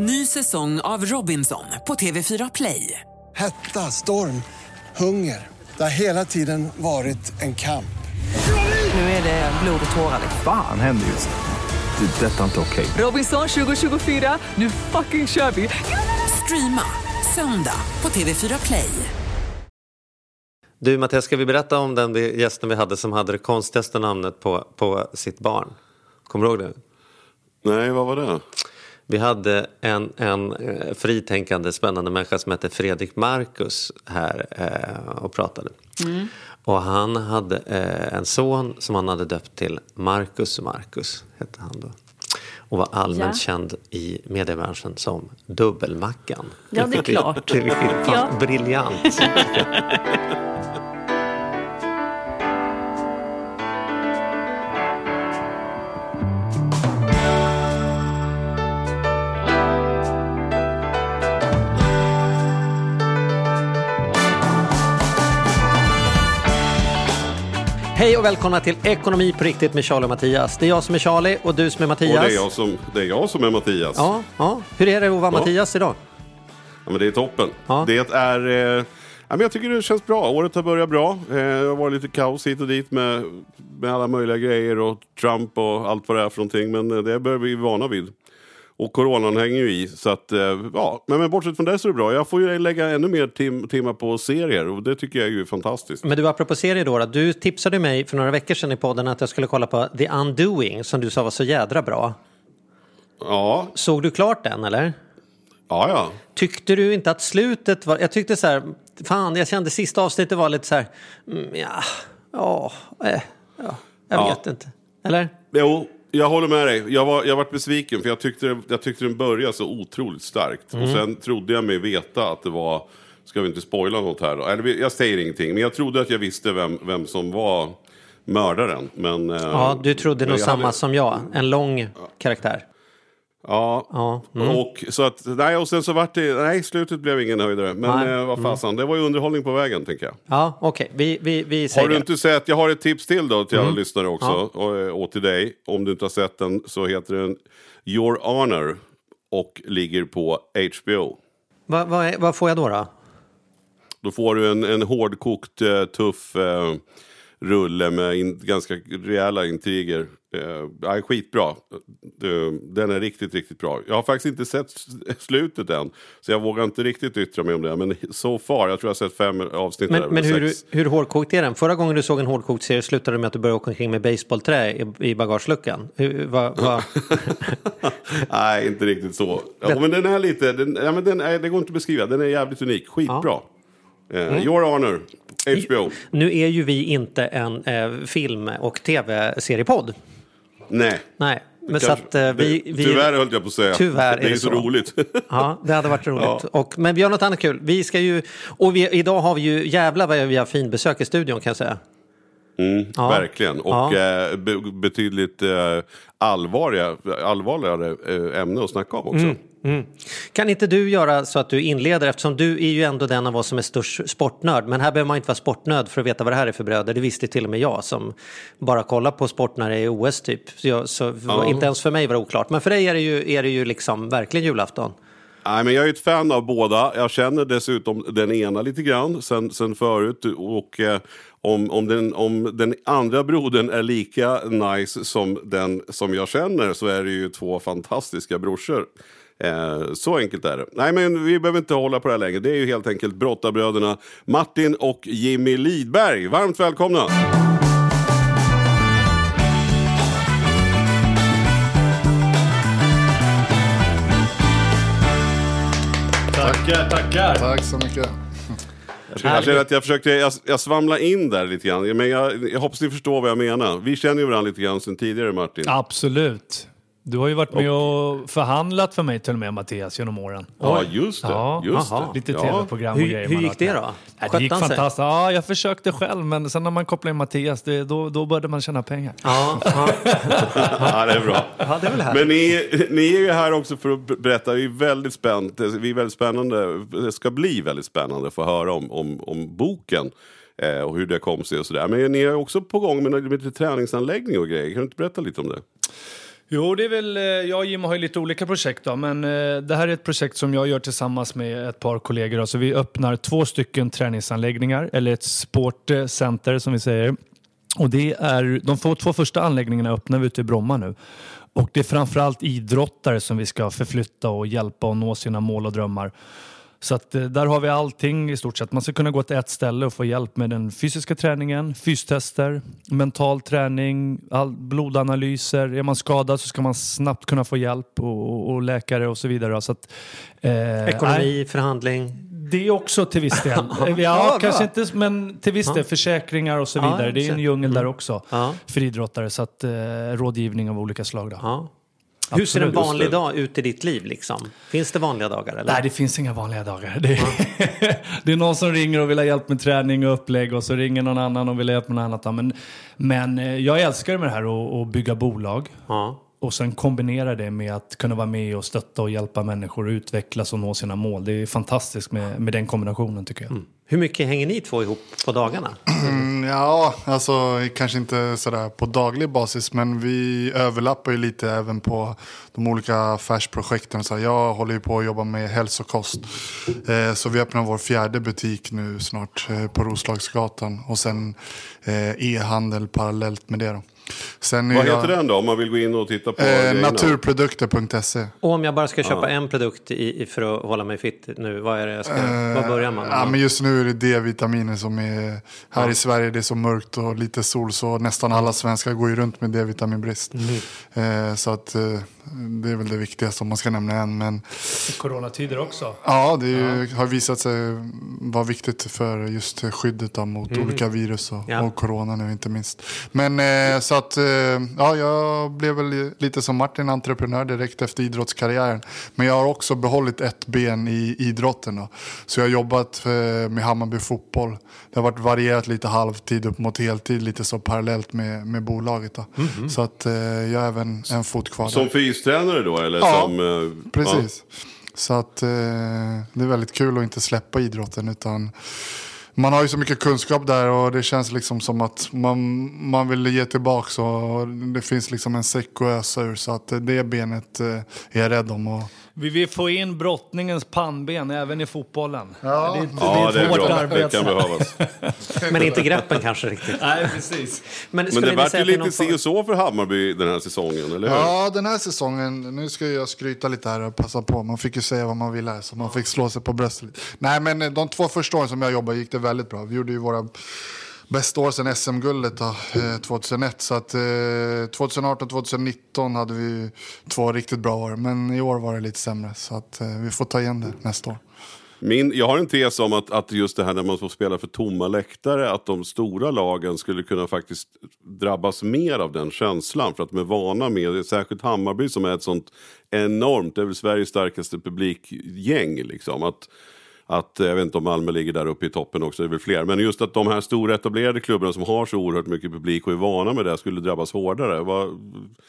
Ny säsong av Robinson på TV4 Play. Hetta, storm, hunger. Det har hela tiden varit en kamp. Nu är det blod och tårar. Fan händer just nu. Det. är Detta är inte okej. Robinson 2024, nu fucking kör vi! Streama söndag på TV4 Play. Du Mattias, ska vi berätta om den gästen vi hade som hade det konstigaste namnet på, på sitt barn? Kommer du ihåg det? Nej, vad var det? Vi hade en, en eh, fritänkande spännande människa som hette Fredrik Marcus här eh, och pratade. Och han hade eh, en son som han hade döpt till Marcus Marcus. Hette han då. Och var allmänt Ja. känd i mediebranschen som Dubbelmackan. Ja, det är klart. Det är Ja. briljant. Hej och välkomna till Ekonomi på riktigt med Charlie och Mattias. Det är jag som är Charlie och du som är Mattias. Och det är, jag som, det är jag som är Mattias. Ja, ja. Hur är det att vara Ja. Mattias idag? Ja, men det är toppen. Ja. Det är... Eh, ja, men jag tycker det känns bra. Året har börjat bra. Eh, det har varit lite kaos hit och dit med, med alla möjliga grejer och Trump och allt vad det är för någonting. Men eh, det börjar vi vana vid. Och coronan hänger ju i. Så att, eh, ja. men, men bortsett från det så är det bra. Jag får ju lägga ännu mer tim timmar på serier och det tycker jag är ju fantastiskt. Men du, apropå serier då, du tipsade mig för några veckor sedan i podden att jag skulle kolla på The Undoing som du sa var så jädra bra. Ja, Såg du klart den eller? ja, ja. Tyckte du inte att slutet var, jag tyckte så här, fan jag kände sista avsnittet var lite så här, mm, ja, ja, eh, ja jag Ja. vet inte. Eller? Jo, jag håller med dig. Jag var, jag varit besviken för jag tyckte, jag tyckte den började så otroligt starkt. Mm. Och sen trodde jag mig veta att det var, ska vi inte spoila något här då? Eller jag säger ingenting, men jag trodde att jag visste vem, vem som var mördaren. Men, eh, Ja, du trodde nog samma hade- som jag, en lång karaktär. Ja, Ja, mm. och, så att, nej, och sen så vart det, nej slutet blev ingen höjdare. Men. Mm. eh, vad fasen, det var ju underhållning på vägen tänker jag. Ja, okej, vi, vi, vi säger Har du det. inte sett, jag har ett tips till då till alla Mm. lyssnare också. Och, eh, och till dig. Om du inte har sett den så heter den Your Honor. Och ligger på HBO. Vad, är- vad får jag då? då? Då får du en, en hårdkokt, eh, tuff eh, rulle med in, ganska rejäla intriger. Eh, ja, skitbra. Eh, Den är riktigt, riktigt bra. Jag har faktiskt inte sett slutet än. Så jag vågar inte riktigt yttra mig om det. Men so far, jag tror jag har sett fem avsnitt. Men, där, men hur, sex. hur hårdkokt är den? Förra gången du såg en hårdkokt serie slutade det med att du började åka omkring med baseballträ i, i bagageluckan. Hur, vad, vad, Nej, inte riktigt så. Ja, men den är lite, den, ja, men den är, det går inte att beskriva. Den är jävligt unik. Skitbra. Eh, Your Honor, HBO. nu är ju vi inte en eh, film och tv-seriepodd. Nej. Nej, men Kanske- så att eh, vi, det, vi... tyvärr höll jag på att säga. Tyvärr det är är, det så, så. roligt. Ja, det hade varit roligt. Ja. Och, men vi har något annat kul. Vi ska ju... Och vi, idag har vi ju... Jävlar vad vi har fin besök i studion kan jag säga. Ja. Verkligen. Och Ja. eh, be, betydligt eh, allvarliga, allvarligare ämne att snacka om också. Mm. Kan inte du göra så att du inleder eftersom du är ju ändå den av oss som är störst sportnörd. Men här behöver man inte vara sportnörd för att veta vad det här är för bröder. Det visste till och med jag som bara kollar på sport när det är OS typ. Så, jag, så Ja. inte ens för mig var det oklart. Men för dig är det ju, är det ju liksom verkligen julafton. Nej, men jag är ett fan av båda. Jag känner dessutom den ena lite grann sen, sen förut. Och eh, om, om, den, om den andra brodern är lika nice som den som jag känner så är det ju två fantastiska brorsor. Eh, så enkelt är det. Nej, men vi behöver inte hålla på det här längre. Det är ju helt enkelt brottarbröderna Martin och Jimmy Lidberg. Varmt välkomna! Tackar, tackar. Tack så mycket. Jag att jag försökte, jag, jag svamla in där lite grann. Men jag, jag hoppas ni förstår vad jag menar. Vi känner ju varandra lite grann sen tidigare Martin. Absolut. Du har ju varit med och förhandlat för mig till och med Mattias genom åren. Ja, just det. Ja, just aha. det. Lite ja. tv-program och Hur, grejer. hur gick det då? Ja, det gick sig? fantastiskt. Ja, jag försökte själv men sen när man kopplade in Mattias det, då, då började man tjäna pengar. Ja, ja, Ja, det är bra. ja, det är väl härligt. Men ni, ni är ju här också för att berätta. Vi är väldigt spänt, vi är väldigt spännande. Det ska bli väldigt spännande att få höra om, om, om boken. Eh, och hur det kom sig och sådär. Men ni är också på gång med, med lite träningsanläggning och grejer. Kan du inte berätta lite om det? Jo, det är väl, eh, jag och Jim har ju lite olika projekt då, men eh, det här är ett projekt som jag gör tillsammans med ett par kollegor. Så vi öppnar två stycken träningsanläggningar, eller ett sportcenter som vi säger. Och det är, de två, två första anläggningarna öppnar vi ute i Bromma nu. Och det är framförallt idrottare som vi ska förflytta och hjälpa och nå sina mål och drömmar. Så att, eh, där har vi allting i stort sett. Man ska kunna gå till ett ställe och få hjälp med den fysiska träningen, fystester, mental träning, all, blodanalyser. Är man skadad så ska man snabbt kunna få hjälp och, och, och läkare och så vidare. Så att, eh, Ekonomi, nej, förhandling. det också till viss del. ja, kanske inte, men till viss del. Försäkringar och så Ja, vidare. Det är en djungel där också Ja. för idrottare. Så att, eh, rådgivning av olika slag. Då. Hur ser en vanlig dag ut i ditt liv? Liksom? Finns det vanliga dagar? Eller? Nej, det finns inga vanliga dagar. Det är, det är någon som ringer och vill ha hjälp med träning och upplägg och så ringer någon annan och vill ha hjälp med något annat. Men, men eh, jag älskar med det här att, bygga bolag Ja. och sen kombinera det med att kunna vara med och stötta och hjälpa människor att utvecklas och nå sina mål. Det är fantastiskt med, med den kombinationen tycker jag. Hur mycket hänger ni två ihop på dagarna? Mm, ja, alltså kanske inte sådär på daglig basis men vi överlappar ju lite även på de olika affärsprojekten. Så jag håller ju på att jobba med hälsokost. Eh, så vi öppnar vår fjärde butik nu snart eh, på Roslagsgatan och sen eh, e-handel parallellt med det. Då. Sen Vad jag, heter den då om man vill gå in och titta på Eh, naturprodukter.se. Och om jag bara ska köpa en produkt i, i, för att hålla mig fit nu, vad är det jag ska... vad börjar man? Eh, Ja, men just nu är det D-vitaminer som är... Här i Sverige det är så mörkt och lite sol så nästan alla svenskar går ju runt med D-vitaminbrist. Eh, så att eh, det är väl det viktigaste om man ska nämna en. Men Coronatider också. ja, det ju, har visat sig vara viktigt för just skyddet då, mot olika virus och, Ja. och corona nu inte minst. Men eh, så att, eh, ja, jag blev väl lite som Martin entreprenör direkt efter idrottskarriären. Men jag har också behållit ett ben i idrotten. Då. Så jag har jobbat eh, med Hammarby fotboll. Det har varit varierat lite halvtid upp mot heltid, lite så parallellt med, med bolaget. Då. Så att eh, jag har även en fot kvar där. Som fystränare då eller Ja, som... eh, Precis. Så att eh, det är väldigt kul att inte släppa idrotten utan man har ju så mycket kunskap där och det känns liksom som att man, man vill ge tillbaka och det finns liksom en säck att ösa ur så att det benet eh, är jag rädd om. Och, Vi vill få in brottningens pannben även i fotbollen. Ja. Det, är- Ja, det är hårt bra. Det kan behövas. Men inte greppen kanske riktigt. Nej, precis. Men, Men det vart ju det är lite si och så för Hammarby den här säsongen, eller hur? ja, den här säsongen, nu ska jag skryta lite här och passa på. Man fick ju säga vad man ville här så man fick slå sig på bröstet lite. Nej, men de två första åren som jag jobbade gick det väldigt bra. Vi gjorde ju våra bästa år sedan SM-guldet 2001. Eh, så att eh, 2018-2019 hade vi två riktigt bra år. Men i år var det lite sämre. Så att eh, vi får ta igen det nästa år. Min, jag har en tes om att, att just det här när man får spela för tomma läktare, att de stora lagen skulle kunna faktiskt drabbas mer av den känslan. För att de är vana med särskilt Hammarby som är ett sånt enormt, det är väl Sveriges starkaste publikgäng. Liksom. Att, att, jag vet inte om Malmö ligger där uppe i toppen också, det är väl fler. Men just att de här stora etablerade klubbarna som har så oerhört mycket publik och är vana med det skulle drabbas hårdare. Vad,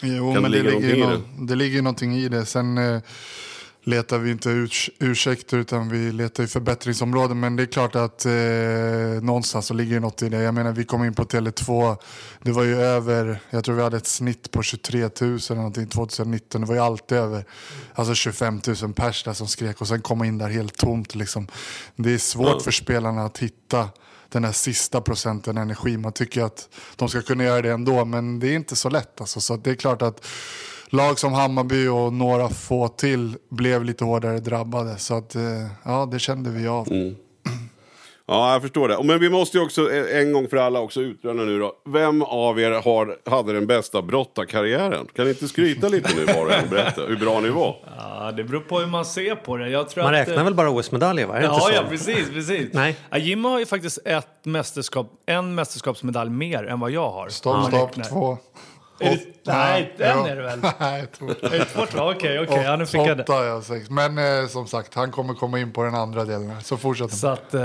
Jo, men det, ligger ju någonting i nå- det ligger någonting i det. Sen eh, letar vi inte urs ursäkter utan vi letar ju förbättringsområden. Men det är klart att eh, någonstans så ligger något i det. Jag menar vi kom in på Tele2. Det var ju över, jag tror vi hade ett snitt på 23 000 eller någonting 2019. Det var ju alltid över alltså 25 000 pers där som skrek och sen komma in där helt tomt liksom. Det är svårt för spelarna att hitta den här sista procenten energi. Man tycker att de ska kunna göra det ändå, men det är inte så lätt. Alltså. Så det är klart att lag som Hammarby och några få till blev lite hårdare drabbade. Så att, eh, ja, det kände vi av. Ja, jag förstår det. Men vi måste ju också eh, en gång för alla också utröna nu då. Vem av er har, hade den bästa brottarkarriären? Kan ni inte skryta lite nu var och en berätta hur bra ni var? Ja, det beror på hur man ser på det. Jag tror Man att, räknar väl bara OS-medaljer, va? Ja, ja, precis, precis. Nej. Ja, Jim har ju faktiskt ett mästerskap, en mästerskapsmedalj mer än vad jag har. Stopp, stopp, två. Är det, nej, en Ja. är det väl? Nej? Okej, okej. Ja, nu fick jag det. Åtta, ja, sex. Men eh, som sagt, han kommer komma in på den andra delen. här, Så fortsätt. Så att... Eh,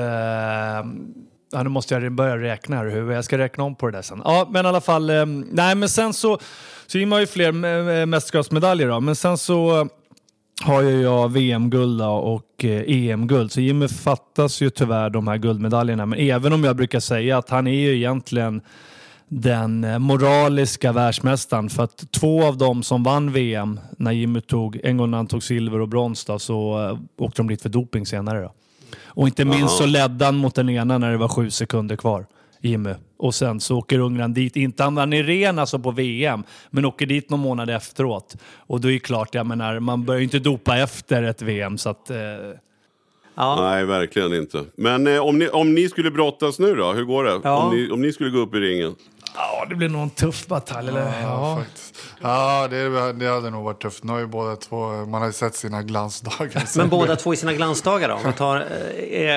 ja, nu måste jag börja räkna här huvudet. Jag ska räkna om på det där sen. Ja, men i alla fall. Eh, nej, men sen så... Så Jim har ju fler eh, mästerskapsmedaljer då. Men sen så har ju jag VM-guld och eh, EM-guld. Så Jimmy fattas ju tyvärr de här guldmedaljerna. Men även om jag brukar säga att han är ju egentligen den eh, moraliska världsmästaren. För att två av dem som vann VM, när Jimmy tog, en gång när han tog silver och brons, då, så uh, åkte de dit för doping senare. Då. Och inte minst så ledde han mot den ena när det var sju sekunder kvar. Jimmy. Och sen så åker Ungern dit, inte han i ren alltså på VM, men åker dit någon månad efteråt. Och då är det klart, jag menar, man börjar ju inte dopa efter ett VM så att... Eh... Ja. Nej, verkligen inte. Men eh, om, ni, om ni skulle brottas nu då, hur går det? Ja. Om, ni, om ni skulle gå upp i ringen? Ja, det blir nog en tuff batalj. Eller? Ja, Ja. faktiskt. Ja, det, det hade nog varit tufft. Nu har ju båda två, man har ju sett sina glansdagar. Så Men båda det två i sina glansdagar då? Om vi tar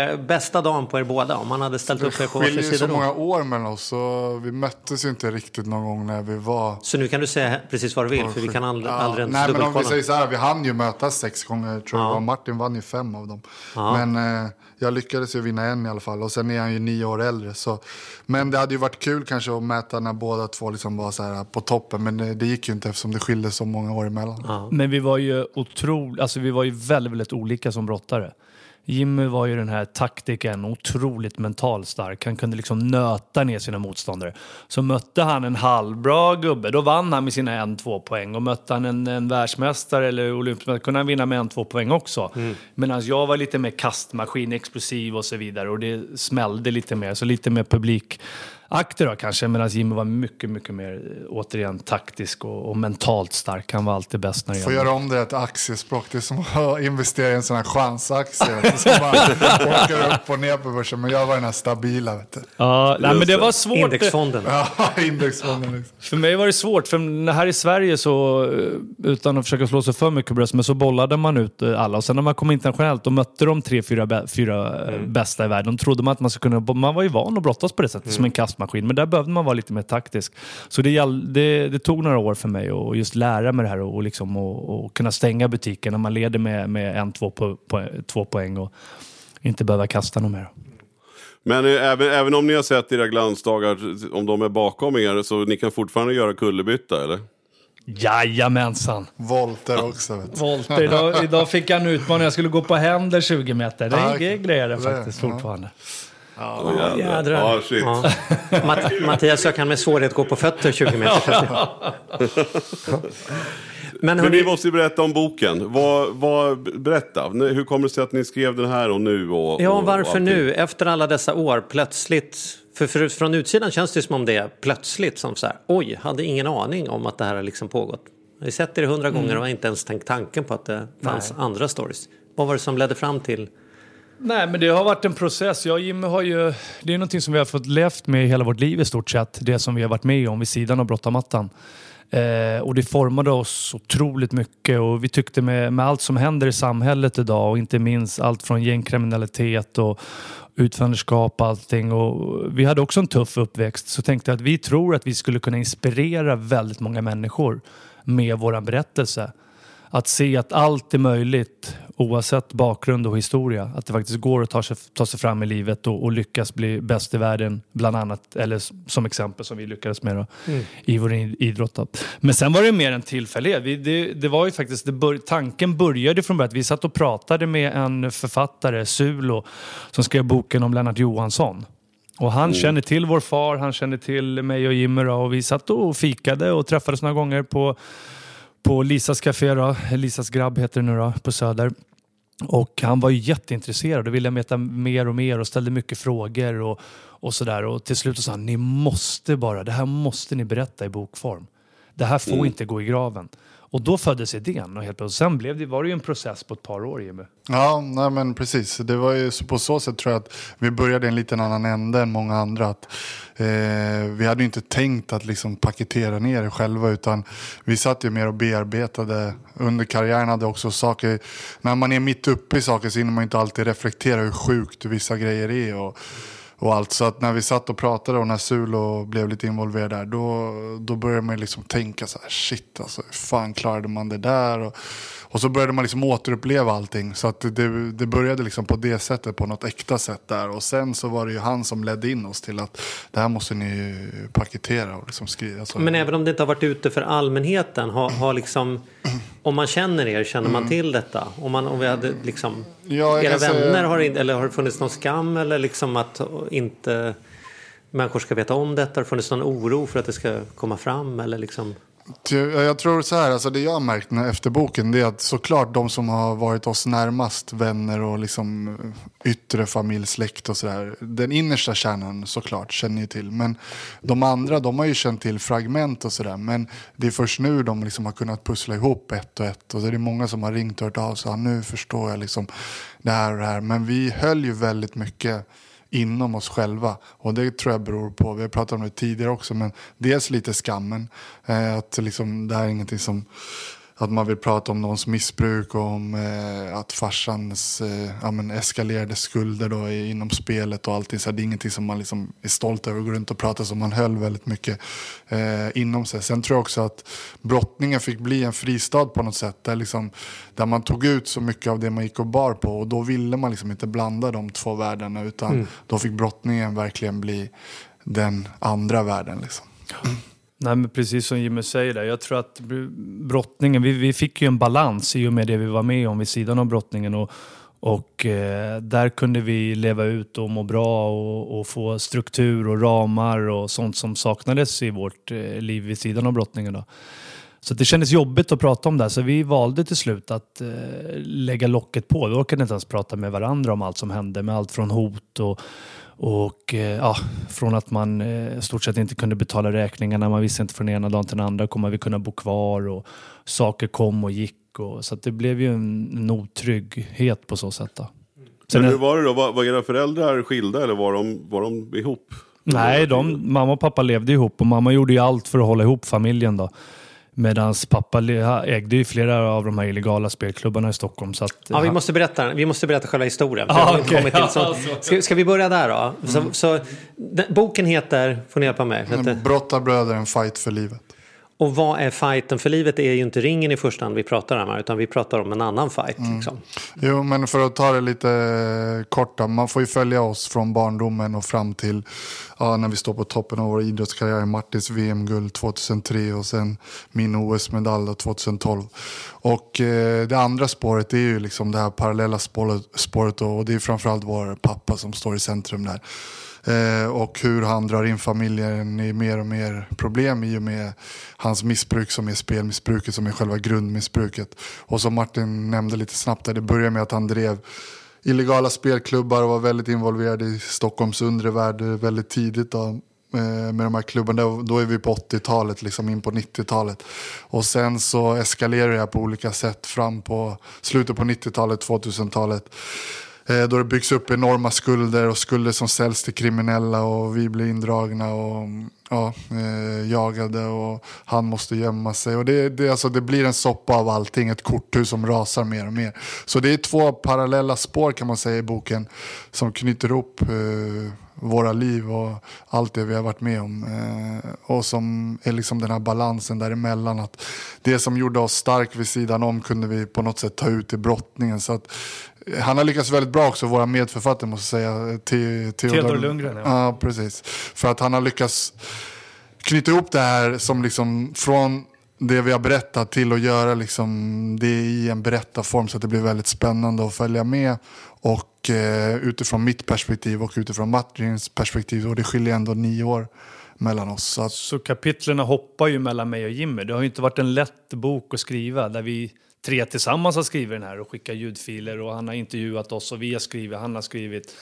eh, bästa dagen på er båda. Om man hade ställt upp er på varsin ju sida så då. många år mellan oss, så vi möttes ju inte riktigt någon gång när vi var... Så nu kan du säga precis vad du vill, för vi kan aldrig, aldrig ens Nej, men om vi säger så här, vi hann ju mötas sex gånger tror jag. Ja. Martin vann ju fem av dem. Ja. Men eh, jag lyckades ju vinna en i alla fall. Och sen är han ju nio år äldre. Så. Men det hade ju varit kul kanske att mäta när båda två liksom var så här på toppen. Men det, det gick ju inte eftersom det skilde så många år emellan. Men vi var ju otroligt, alltså vi var ju väldigt, väldigt olika som brottare. Jimmy var ju den här taktikern, otroligt mentalt stark. Han kunde liksom nöta ner sina motståndare. Så mötte han en halvbra gubbe, då vann han med sina en, två poäng. Och mötte han en, en världsmästare eller olympisk kunde han vinna med en, två poäng också. Medan jag var lite mer kastmaskin, explosiv och så vidare. Och det smällde lite mer, så lite mer publikakter då kanske. Medan Jimmy var mycket, mycket mer, eh, återigen, taktisk och, och mentalt stark. Han var alltid bäst när det Får göra om det till aktiespråk. Det är som att investera i en sån här chansaktie. Ska bara åka upp och ner på börsen. Men jag var den här stabila. Vet du. Ja, nej, men det var svårt. Indexfonden. Ja, indexfonden. Liksom. För mig var det svårt, för här i Sverige så, eh, utan att försöka slå sig för mycket bröst, men så bollade man ut eh, alla. Och sen när man kom internationellt och mötte de tre, fyra, fyra eh, bästa i världen, då trodde man att man skulle kunna, man var ju van att brottas på det sättet, som en kastmaskin. Men där behövde man vara lite mer taktisk. Så det, det, det tog några år för mig att just lära mig det här och, liksom, och, och kunna stänga butiken när man leder med, med en, två, po, po, två poäng och inte behöva kasta något mer. Men eh, även, även om ni har sett era glansdagar, om de är bakom er, så ni kan fortfarande göra kullerbytta eller? Jajamensan! Volter också. Vet du. Volter. Idag, idag fick jag en utmaning. Jag skulle gå på händer 20 meter. Det Ja, är grejer det det- faktiskt ja. fortfarande. Jädrar. Ja, shit. Ja. Matt- Mattias jag kan med svårighet gå på fötter 20 meter. Men Men hörni, ni måste ju berätta om boken. Vad, vad, berätta, hur kommer det sig att ni skrev den här och nu? Och, ja, och, och varför allting? nu? Efter alla dessa år, plötsligt. För, för från utsidan känns det som om det är plötsligt som så här, oj, hade ingen aning om att det här har liksom pågått. Jag har sett det hundra gånger och har inte ens tänkt tanken på att det fanns andra stories. Vad var det som ledde fram till? Nej, men det har varit en process. Jag och Jimmy har ju... Det är någonting som vi har fått levt med i hela vårt liv i stort sett. Det som vi har varit med om vid sidan av brottarmattan. Eh, och det formade oss otroligt mycket och vi tyckte med, med allt som händer i samhället idag och inte minst allt från gängkriminalitet och utförandeskap och allting. Och vi hade också en tuff uppväxt så tänkte jag att vi tror att vi skulle kunna inspirera väldigt många människor med våran berättelse. Att se att allt är möjligt oavsett bakgrund och historia. Att det faktiskt går att ta sig, ta sig fram i livet och, och lyckas bli bäst i världen bland annat. Eller som exempel som vi lyckades med då, i vår idrott. Då. Men sen var det mer en tillfällighet. Vi, det, det var ju faktiskt, det bör, tanken började från början. att Vi satt och pratade med en författare, Sulo, som skrev boken om Lennart Johansson. Och han känner till vår far, han känner till mig och Jimmy då, och vi satt och fikade och träffades några gånger på på Lisas café, då, Lisas grabb heter det nu då, på Söder. Och han var ju jätteintresserad och ville veta mer och mer och ställde mycket frågor och, och sådär. Och till slut sa han, ni måste bara, det här måste ni berätta i bokform. Det här får inte gå i graven. Och då föddes idén och helt plötsligt, sen blev det, var det ju en process på ett par år Jimmy. Ja, nej men precis. Det var ju så på så sätt tror jag att vi började i en liten annan ände än många andra. Att, eh, vi hade ju inte tänkt att liksom paketera ner det själva utan vi satt ju mer och bearbetade. Under karriären hade också saker, när man är mitt uppe i saker så hinner man inte alltid reflektera hur sjukt vissa grejer är. Och, och allt. Så att när vi satt och pratade och när Sulo blev lite involverad där, då, då började man liksom tänka så här, shit alltså, hur fan klarade man det där? Och, och så började man liksom återuppleva allting. Så att det, det började liksom på det sättet, på något äkta sätt där. Och sen så var det ju han som ledde in oss till att det här måste ni paketera och liksom skriva. Så. Men även om det inte har varit ute för allmänheten, har, har liksom, om man känner er, känner man till detta? Om, man, om vi hade liksom, Mm. Ja, era kan säga- vänner, har, eller har det funnits någon skam eller liksom att inte människor ska veta om detta? Har det funnits någon oro för att det ska komma fram? Eller liksom... Jag tror så här, alltså det jag har märkt efter boken det är att såklart de som har varit oss närmast, vänner och liksom eh, yttre familj, släkt och sådär. Den innersta kärnan såklart känner ju till. Men de andra de har ju känt till fragment och sådär. Men det är först nu de liksom har kunnat pussla ihop ett och ett. Och så är det många som har ringt och hört av sig. Nu förstår jag liksom det här och det här. Men vi höll ju väldigt mycket inom oss själva. Och det tror jag beror på, vi har pratat om det tidigare också, men dels lite skammen. Eh, att liksom, det här är ingenting som, att man vill prata om någons missbruk och om eh, att farsans eh, ja, men eskalerade skulder då inom spelet och allting. Så här, det är ingenting som man liksom är stolt över och går runt och pratar som man höll väldigt mycket eh, inom sig. Sen tror jag också att brottningen fick bli en fristad på något sätt. Där, liksom, där man tog ut så mycket av det man gick och bar på. Och då ville man liksom inte blanda de två världarna. Utan då fick brottningen verkligen bli den andra världen. Liksom. Nej, men precis som Jimmy säger där. Jag tror att brottningen, vi, vi fick ju en balans i och med det vi var med om vid sidan av brottningen. Och, och eh, där kunde vi leva ut och må bra och, och få struktur och ramar och sånt som saknades i vårt eh, liv vid sidan av brottningen. Då. Så det kändes jobbigt att prata om det här, så vi valde till slut att eh, lägga locket på. Vi orkade inte ens prata med varandra om allt som hände, med allt från hot och, och eh, ja, från att man eh, stort sett inte kunde betala räkningarna, man visste inte från ena dagen till den andra, kommer vi kunna bo kvar? Och saker kom och gick. Och, så det blev ju en, en otrygghet på så sätt. Då. Sen, Men hur var det då? Var, var era föräldrar skilda eller var de, var de ihop? Nej, de, mamma och pappa levde ihop och mamma gjorde ju allt för att hålla ihop familjen. då. Medan pappa ägde ju flera av de här illegala spelklubbarna i Stockholm. Så att, Ja, vi han- måste berätta, vi måste berätta själva historien. Ah, kommit till, så, ska, ska vi börja där då? Så, så, den, boken heter, får ni hjälpa mig, heter, Brottarbröder, en fight för livet. Och vad är fighten? För livet är ju inte ringen i första hand vi pratar om här, utan vi pratar om en annan fight. Liksom. Jo, men för att ta det lite kort då. Man får ju följa oss från barndomen och fram till ja, när vi står på toppen av vår idrottskarriär. Martins VM-guld 2003 och sen min OS-medalj då 2012. Och eh, det andra spåret är ju liksom det här parallella spåret, spåret och det är framförallt vår pappa som står i centrum där. Eh, och hur han drar in familjen i mer och mer problem i och med hans missbruk som är spelmissbruket som är själva grundmissbruket. Och som Martin nämnde lite snabbt där, det började med att han drev illegala spelklubbar och var väldigt involverad i Stockholms undre värld väldigt tidigt. Då eh, med de här klubbarna. Då- Då är vi på 80-talet, liksom in på 90-talet. Och sen så eskalerar det här på olika sätt fram på slutet på 90-talet, 2000-talet. Eh, då det byggs upp enorma skulder och skulder som säljs till kriminella och vi blir indragna och ja, eh, jagade och han måste gömma sig. Och det, det, alltså, det blir en soppa av allting, ett korthus som rasar mer och mer. Så det är två parallella spår kan man säga i boken som knyter ihop eh, våra liv och allt det vi har varit med om. Eh, och som är liksom den här balansen däremellan. Att det som gjorde oss stark vid sidan om kunde vi på något sätt ta ut i brottningen. Så att, han har lyckats väldigt bra också, våra medförfattare måste jag säga. Theodor Lundgren, ja. Ja, precis. För att han har lyckats knyta ihop det här som liksom från det vi har berättat till att göra liksom det i en berättarform så att det blir väldigt spännande att följa med. Och eh, utifrån mitt perspektiv och utifrån Martins perspektiv och det skiljer ändå nio år mellan oss. Så att, Så kapitlerna hoppar ju mellan mig och Jimmy. Det har ju inte varit en lätt bok att skriva där vi tre tillsammans har skrivit den här och skickat ljudfiler och han har intervjuat oss och vi har skrivit, han har skrivit.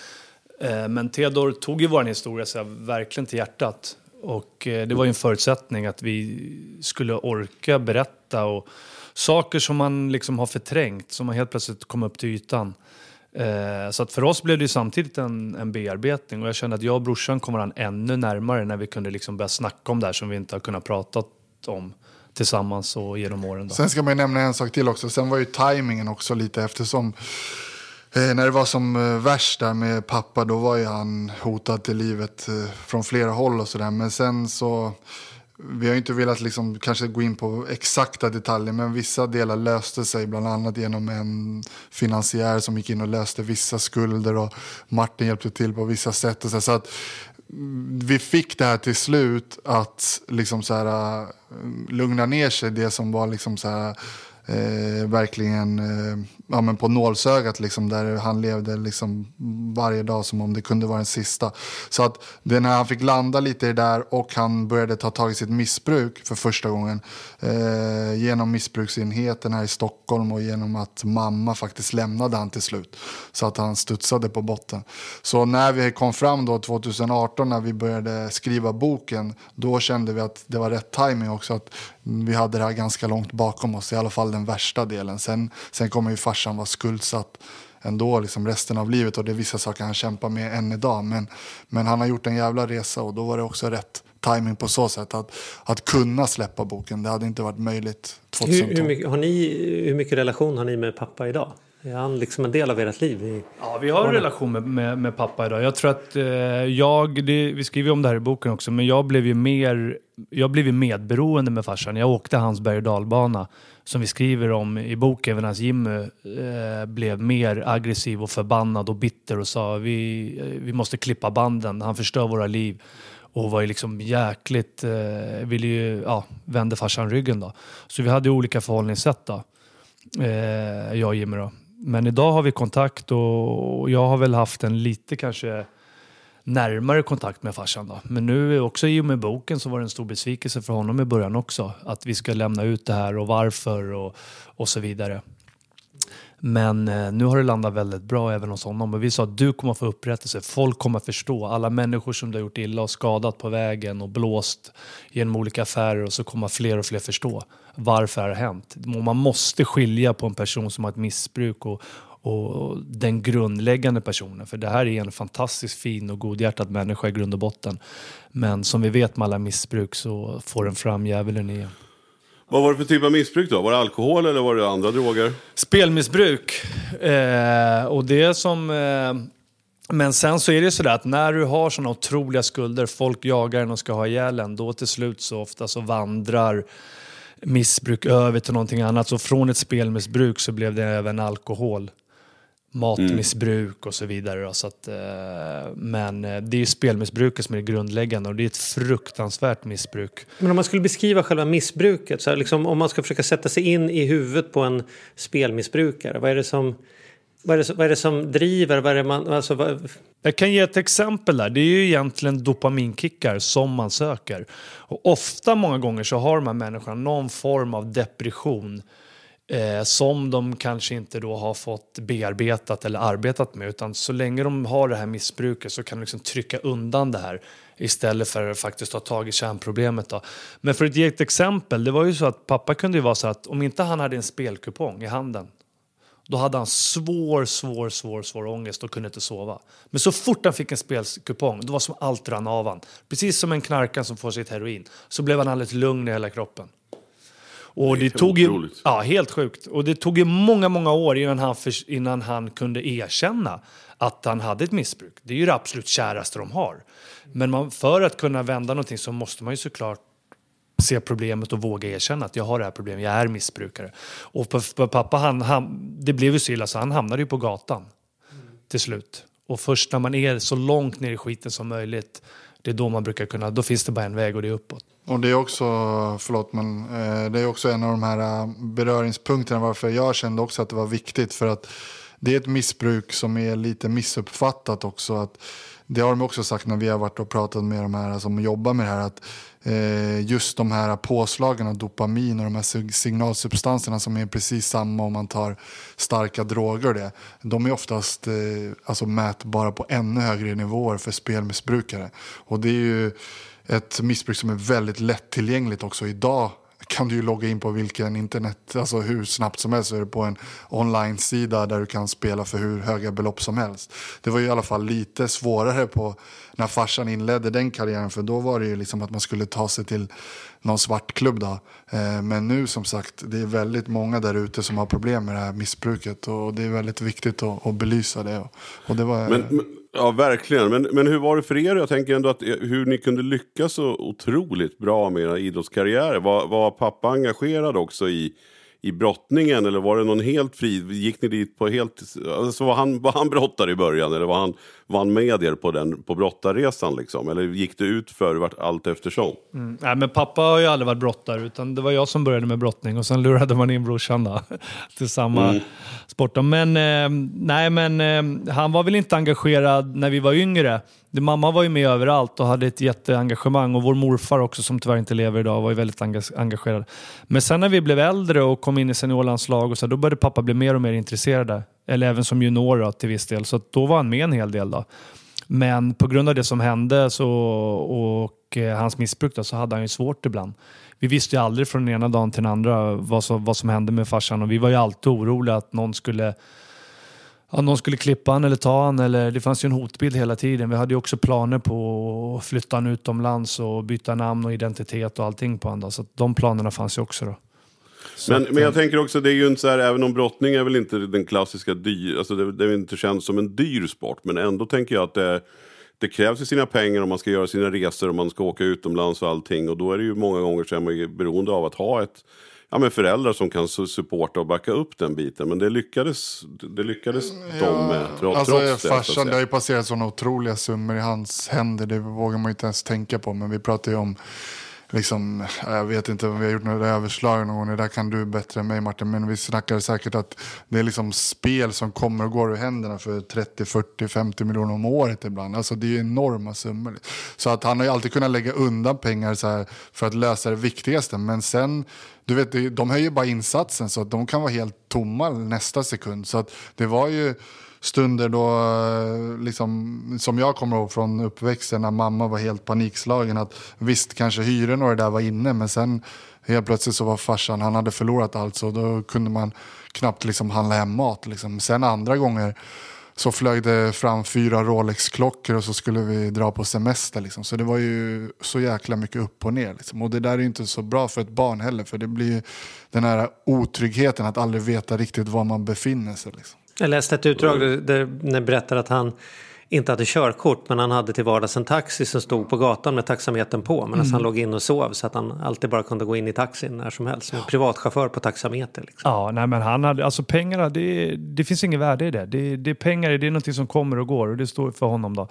Eh, men Theodor tog ju vår historia så verkligen till hjärtat. Och eh, det var ju en förutsättning att vi skulle orka berätta och saker som man liksom har förträngt, som man helt plötsligt kom upp till ytan. Eh, så att för oss blev det ju samtidigt en, en bearbetning och jag kände att jag och brorsan kom varandra ännu närmare när vi kunde liksom börja snacka om det här som vi inte har kunnat prata om tillsammans och genom åren. Då. Sen ska man ju nämna en sak till också. Sen var ju tajmingen också lite eftersom eh, när det var som eh, värst där med pappa då var ju han hotad till livet eh, från flera håll och sådär. Men sen så vi har ju inte velat liksom kanske gå in på exakta detaljer men vissa delar löste sig bland annat genom en finansiär som gick in och löste vissa skulder och Martin hjälpte till på vissa sätt. Och så, så att vi fick det här till slut att liksom så här, eh, lugna ner sig det som var liksom så här, eh, verkligen eh, ja, men på nålsögat liksom, där han levde liksom varje dag som om det kunde vara den sista. Så att det när han fick landa lite i det där och han började ta tag i sitt missbruk för första gången eh, genom missbruksenheten här i Stockholm och genom att mamma faktiskt lämnade han till slut så att han studsade på botten. Så när vi kom fram då 2018 när vi började skriva boken då kände vi att det var rätt timing också att vi hade det här ganska långt bakom oss, i alla fall den värsta delen. Sen, sen kommer ju farsan vara skuldsatt ändå liksom resten av livet och det är vissa saker han kämpar med än idag. Men, men han har gjort en jävla resa och då var det också rätt timing på så sätt att, att kunna släppa boken. Det hade inte varit möjligt 2012. Hur, hur, mycket, har ni, hur mycket relation har ni med pappa idag? Är han liksom en del av ert liv? Ja, vi har en relation med, med, med, pappa idag. Jag tror att eh, jag, det, vi skriver om det här i boken också, men jag blev ju mer, jag blev ju medberoende med farsan. Jag åkte hans berg och dalbana som vi skriver om i boken, medan Jimmy eh, blev mer aggressiv och förbannad och bitter och sa vi, vi måste klippa banden, han förstör våra liv. Och var ju liksom jäkligt, eh, ville ju, ja, vände farsan ryggen då. Så vi hade olika förhållningssätt då, eh, jag och Jimmy då. Men idag har vi kontakt och jag har väl haft en lite kanske närmare kontakt med farsan. Då. Men nu också i och med boken så var det en stor besvikelse för honom i början också. Att vi ska lämna ut det här och varför och, och så vidare. Men eh, nu har det landat väldigt bra även hos honom. Och vi sa att du kommer att få upprättelse. Folk kommer att förstå. Alla människor som du har gjort illa och skadat på vägen och blåst genom olika affärer och så kommer fler och fler förstå varför det har hänt. Man måste skilja på en person som har ett missbruk och, och den grundläggande personen. För det här är en fantastiskt fin och godhjärtad människa i grund och botten. Men som vi vet med alla missbruk så får den fram djävulen igen vad var det för typ av missbruk då? Var det alkohol eller var det andra droger? Spelmissbruk. Eh, och det som... Eh, men sen så är det ju sådär att när du har sådana otroliga skulder, folk jagar en och ska ha ihjäl en, då till slut så ofta så vandrar missbruk över till någonting annat. Så från ett spelmissbruk så blev det även alkohol matmissbruk och så vidare. Då, så att, eh, men eh, det är spelmissbruket som är det grundläggande och det är ett fruktansvärt missbruk. Men om man skulle beskriva själva missbruket, så här, liksom, om man ska försöka sätta sig in i huvudet på en spelmissbrukare, vad är det som vad är, det, vad är det som driver? Vad är man, alltså, vad... Jag kan ge ett exempel där. Det är ju egentligen dopaminkickar som man söker. Och ofta, många gånger, så har de här människorna någon form av depression eh, som de kanske inte då har fått bearbetat eller arbetat med. Utan så länge de har det här missbruket så kan de liksom trycka undan det här istället för att faktiskt ta tag i kärnproblemet. Då. Men för att ge ett exempel, det var ju så att pappa kunde ju vara så att om inte han hade en spelkupong i handen då hade han svår, svår, svår, svår ångest och kunde inte sova. Men så fort han fick en spelkupong, då var som allt rann av han. Precis som en knarkare som får sitt heroin. Så blev han alldeles lugn i hela kroppen. Och det, det tog ju, ja, helt sjukt. Och det tog ju många, många år innan han, för, innan han kunde erkänna att han hade ett missbruk. Det är ju det absolut käraste de har. Men man, för att kunna vända någonting så måste man ju såklart se problemet och våga erkänna att jag har det här problemet, jag är missbrukare. Och pappa, han, han, det blev ju så illa så han hamnade ju på gatan mm. till slut. Och först när man är så långt ner i skiten som möjligt, det är då man brukar kunna, då finns det bara en väg och det är uppåt. Och det är också, förlåt men eh, det är också en av de här eh, beröringspunkterna varför jag kände också att det var viktigt för att det är ett missbruk som är lite missuppfattat också. Att det har de också sagt när vi har varit och pratat med de här som jobbar med det här. Att eh, just de här påslagen av dopamin och de här signalsubstanserna som är precis samma om man tar starka droger. Det, de är oftast eh, alltså mätbara på ännu högre nivåer för spelmissbrukare. Och det är ju ett missbruk som är väldigt lättillgängligt också idag kan du ju logga in på vilken internet, alltså hur snabbt som helst så är det på en online-sida där du kan spela för hur höga belopp som helst. Det var ju i alla fall lite svårare på när farsan inledde den karriären för då var det ju liksom att man skulle ta sig till någon svartklubb då. Eh, men nu som sagt, det är väldigt många där ute som har problem med det här missbruket och det är väldigt viktigt att, att belysa det. Och det var, men, men, ja, verkligen. Men, men hur var det för er? Jag tänker ändå att eh, hur ni kunde lyckas så otroligt bra med era idrottskarriärer. Var, var pappa engagerad också i, i brottningen eller var det någon helt fri? Gick ni dit på helt... Alltså var han, var han brottare i början eller var han, var han med er på, den, på brottarresan liksom? Eller gick det ut för vart allt eftersom? Mm. Nej, men pappa har ju aldrig varit brottare, utan det var jag som började med brottning och sen lurade man in brorsan då, till samma Mm. sport. Men, eh, nej, men eh, han var väl inte engagerad när vi var yngre. Mamma var ju med överallt och hade ett jätteengagemang och vår morfar också som tyvärr inte lever idag var ju väldigt enga- engagerad. Men sen när vi blev äldre och kom in i seniorlandslag och så, då började pappa bli mer och mer intresserad. Eller även som junior då, till viss del. Så att då var han med en hel del. då. Men på grund av det som hände så, och eh, hans missbruk då, så hade han ju svårt ibland. Vi visste ju aldrig från den ena dagen till den andra vad som, vad som hände med farsan och vi var ju alltid oroliga att någon skulle Ja, någon skulle klippa han eller ta han. Eller, det fanns ju en hotbild hela tiden. Vi hade ju också planer på att flytta han utomlands och byta namn och identitet och allting på honom. Så att de planerna fanns ju också. Då. Men, att, men jag eh, tänker också, det är ju inte så här, även om brottning är väl inte den klassiska dyr, alltså det, det är inte känns som en dyr sport, men ändå tänker jag att det, det krävs ju sina pengar om man ska göra sina resor och man ska åka utomlands och allting och då är det ju många gånger så är man ju beroende av att ha ett Ja, men föräldrar som kan su- supporta och backa upp den biten. Men det lyckades, det lyckades de med trots, alltså, trots det. farsan, det har ju passerat sådana otroliga summor i hans händer. Det vågar man ju inte ens tänka på. Men vi pratar ju om, liksom, äh, jag vet inte om vi har gjort några överslag någon gång. Det där kan du bättre än mig Martin. Men vi snackar säkert att det är liksom spel som kommer och går ur händerna för 30, 40, 50 miljoner om året ibland. Alltså det är ju enorma summor. Så att han har ju alltid kunnat lägga undan pengar så här för att lösa det viktigaste. Men sen, du vet, de höjer bara insatsen så att de kan vara helt tomma nästa sekund. Så att det var ju stunder då, eh, liksom, som jag kommer ihåg från uppväxten när mamma var helt panikslagen. Att visst, kanske hyren och det där var inne, men sen helt plötsligt så var farsan, han hade förlorat allt så då kunde man knappt liksom handla hem mat. Liksom. Sen andra gånger så flög det fram fyra Rolex-klockor och så skulle vi dra på semester. Liksom. Så det var ju så jäkla mycket upp och ner. Liksom. Och det där är ju inte så bra för ett barn heller, för det blir ju den här otryggheten att aldrig veta riktigt var man befinner sig. Liksom. Jag läste ett utdrag där, det berättar att han inte hade körkort men han hade till vardags en taxi som stod på gatan med taxametern på medan han låg in och sov så att han alltid bara kunde gå in i taxin när som helst. Som en privatchaufför på taxameter. Liksom. Ja, nej, men han hade, alltså pengarna, det, det finns inget värde i det. det. Det är pengar, det är någonting som kommer och går och det står för honom då.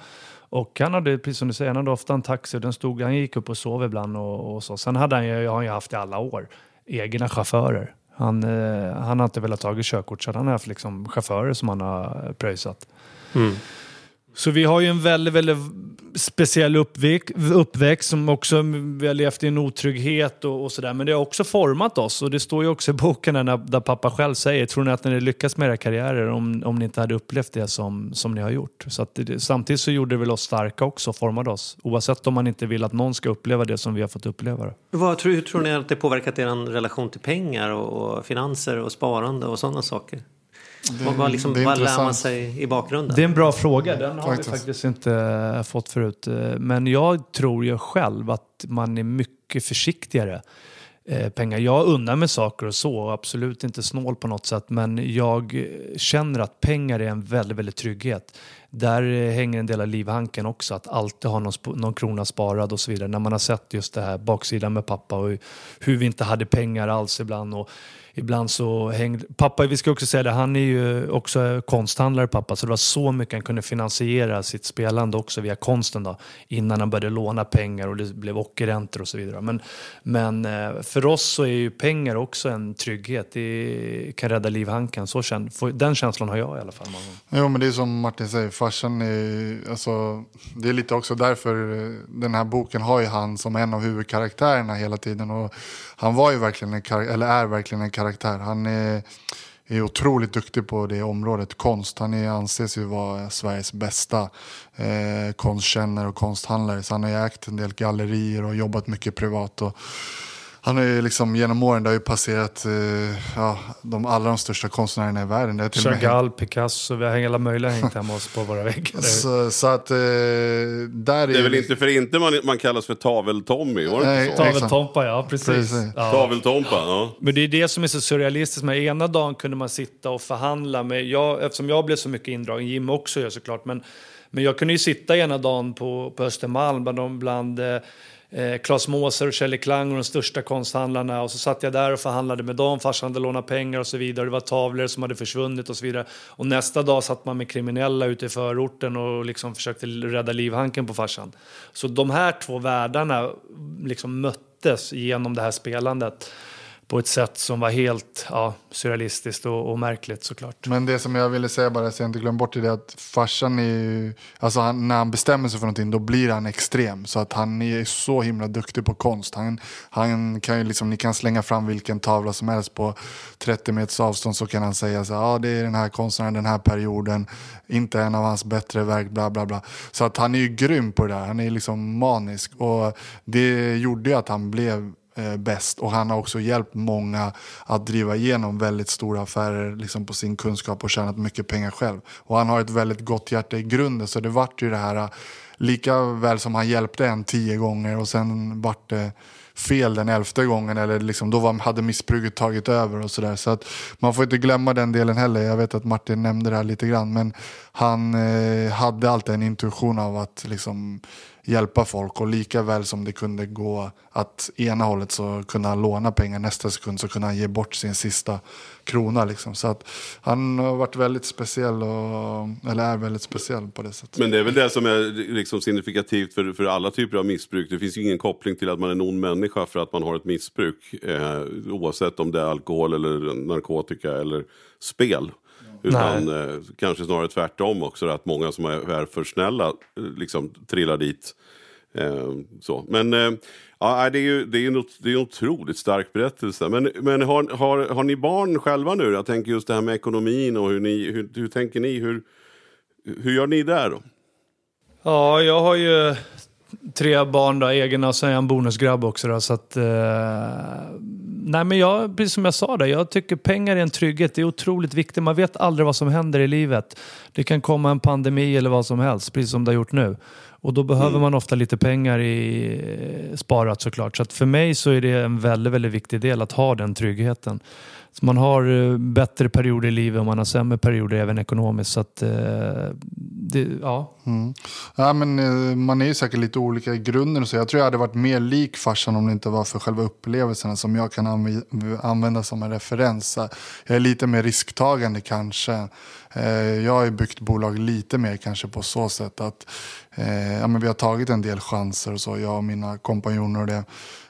Och han hade, precis som du säger, han hade ofta en taxi och den stod, han gick upp och sov ibland och, och så. Sen hade han ju, har han ju haft i alla år, egna chaufförer. Han, eh, han har inte velat ta körkort så han har haft liksom chaufförer som han har pröjsat. Mm. Så vi har ju en väldigt, väldigt speciell uppväxt, uppväxt som också vi har levt i en otrygghet och, och sådär. Men det har också format oss och det står ju också i boken där, där pappa själv säger, tror ni att ni hade lyckats med era karriärer om, om ni inte hade upplevt det som, som ni har gjort? Så att det, samtidigt så gjorde det väl oss starka också och formade oss. Oavsett om man inte vill att någon ska uppleva det som vi har fått uppleva. det. Vad tror, hur tror ni att det påverkat er relation till pengar och, och finanser och sparande och sådana saker? Vad, vad, liksom, det är vad lär man sig i bakgrunden? Det är en bra fråga. Den har Faktiskt. vi faktiskt inte eh, fått förut. Eh, Men jag tror ju själv att man är mycket försiktigare. eh, Pengar. Jag unnar mig saker och så, absolut inte snål på något sätt. Men jag känner att pengar är en väldigt, väldigt trygghet. Där hänger en del av livhanken också, att alltid ha någon, någon krona sparad och så vidare. När man har sett just det här baksidan med pappa och hur vi inte hade pengar alls ibland. Och Ibland så hängde... Pappa, vi ska också säga det, han är ju också konsthandlare pappa, så det var så mycket han kunde finansiera sitt spelande också via konsten då, innan han började låna pengar och det blev ockerräntor och så vidare. Men, men eh, för oss så är ju pengar också en trygghet, det kan rädda livhanken. Så känn, den känslan har jag i alla fall. Jo men det är som Martin säger, farsan är, alltså, det är lite också därför eh, den här boken har ju han som en av huvudkaraktärerna hela tiden. Och han var ju verkligen en, eller är verkligen en karaktär. Han är, är otroligt duktig på det området, konst. Han är, anses ju vara Sveriges bästa eh, konstkännare och konsthandlare. Så han har ju ägt en del gallerier och jobbat mycket privat. Och, han har ju liksom genom åren det har ju passerat eh, ja, de allra de största konstnärerna i världen. Det och med Chagall, Picasso, vi har hela möjliga hängt hemma hos på våra väggar. Så, så att eh, där är Det är väl inte för inte man, man kallas för Tavel-Tommy? Taveltompa, ja precis. Precis. Ja. Tavel-Tompa, ja. Men det är det som är så surrealistiskt. Med ena dagen kunde man sitta och förhandla med, jag, eftersom jag blev så mycket indragen, Jim också gör såklart, men, men jag kunde ju sitta ena dagen på, på Östermalm bland, bland eh, Claes Måser och Kjelle Klang och de största konsthandlarna. Och så satt jag där och förhandlade med dem. Farsan hade lånat pengar och så vidare. Det var tavlor som hade försvunnit och så vidare. Och nästa dag satt man med kriminella ute i förorten och liksom försökte rädda livhanken på farsan. Så de här två världarna liksom möttes genom det här spelandet på ett sätt som var helt ja, surrealistiskt och, och märkligt såklart. Men det som jag ville säga bara så jag inte glömmer bort det är att farsan är ju, alltså han, när han bestämmer sig för någonting då blir han extrem. Så att han är så himla duktig på konst. Han, han kan ju liksom, ni kan slänga fram vilken tavla som helst på 30 meters avstånd så kan han säga så ja det är den här konstnären, den här perioden, inte en av hans bättre verk, bla bla bla. Så att han är ju grym på det där, han är liksom manisk. Och det gjorde ju att han blev eh, bäst. Och han har också hjälpt många att driva igenom väldigt stora affärer liksom på sin kunskap och tjänat mycket pengar själv. Och han har ett väldigt gott hjärta i grunden så det vart ju det här eh, lika väl som han hjälpte en tio gånger och sen vart det fel den elfte gången eller liksom, då var, hade missbruket tagit över och sådär. Så att man får inte glömma den delen heller. Jag vet att Martin nämnde det här lite grann men han eh, hade alltid en intuition av att liksom hjälpa folk och lika väl som det kunde gå att ena hållet så kunde han låna pengar nästa sekund så kunde han ge bort sin sista krona liksom. Så att han har varit väldigt speciell och, eller är väldigt speciell på det sättet. Men det är väl det som är liksom signifikativt för, för alla typer av missbruk. Det finns ju ingen koppling till att man är en ond människa för att man har ett missbruk. Eh, oavsett om det är alkohol eller narkotika eller spel. Utan eh, kanske snarare tvärtom också, att många som är, är för snälla eh, liksom trillar dit. Eh, så. Men eh, ja, det är ju det är en, det är en otroligt stark berättelse. Men, men har, har, har ni barn själva nu? Jag tänker just det här med ekonomin och hur, ni, hur, hur tänker ni? Hur, hur gör ni där då? Ja, jag har ju tre barn då, egna och sen är jag en bonusgrabb också då, så att... Eh, nej men jag, precis som jag sa där, jag tycker pengar är en trygghet. Det är otroligt viktigt. Man vet aldrig vad som händer i livet. Det kan komma en pandemi eller vad som helst, precis som det har gjort nu. Och då behöver Mm. man ofta lite pengar i, sparat såklart. Så att för mig så är det en väldigt, väldigt viktig del att ha den tryggheten. Så man har eh, bättre perioder i livet och man har sämre perioder även ekonomiskt. Så att, eh, det, ja. Mm. Ja, men, eh, man är ju säkert lite olika i grunden. och Så jag tror jag hade varit mer lik farsan om det inte var för själva upplevelserna som jag kan anv- använda som en referens. Jag är lite mer risktagande kanske. Jag har ju byggt bolag lite mer kanske på så sätt att ja, men vi har tagit en del chanser och så, jag och mina kompanjoner och det.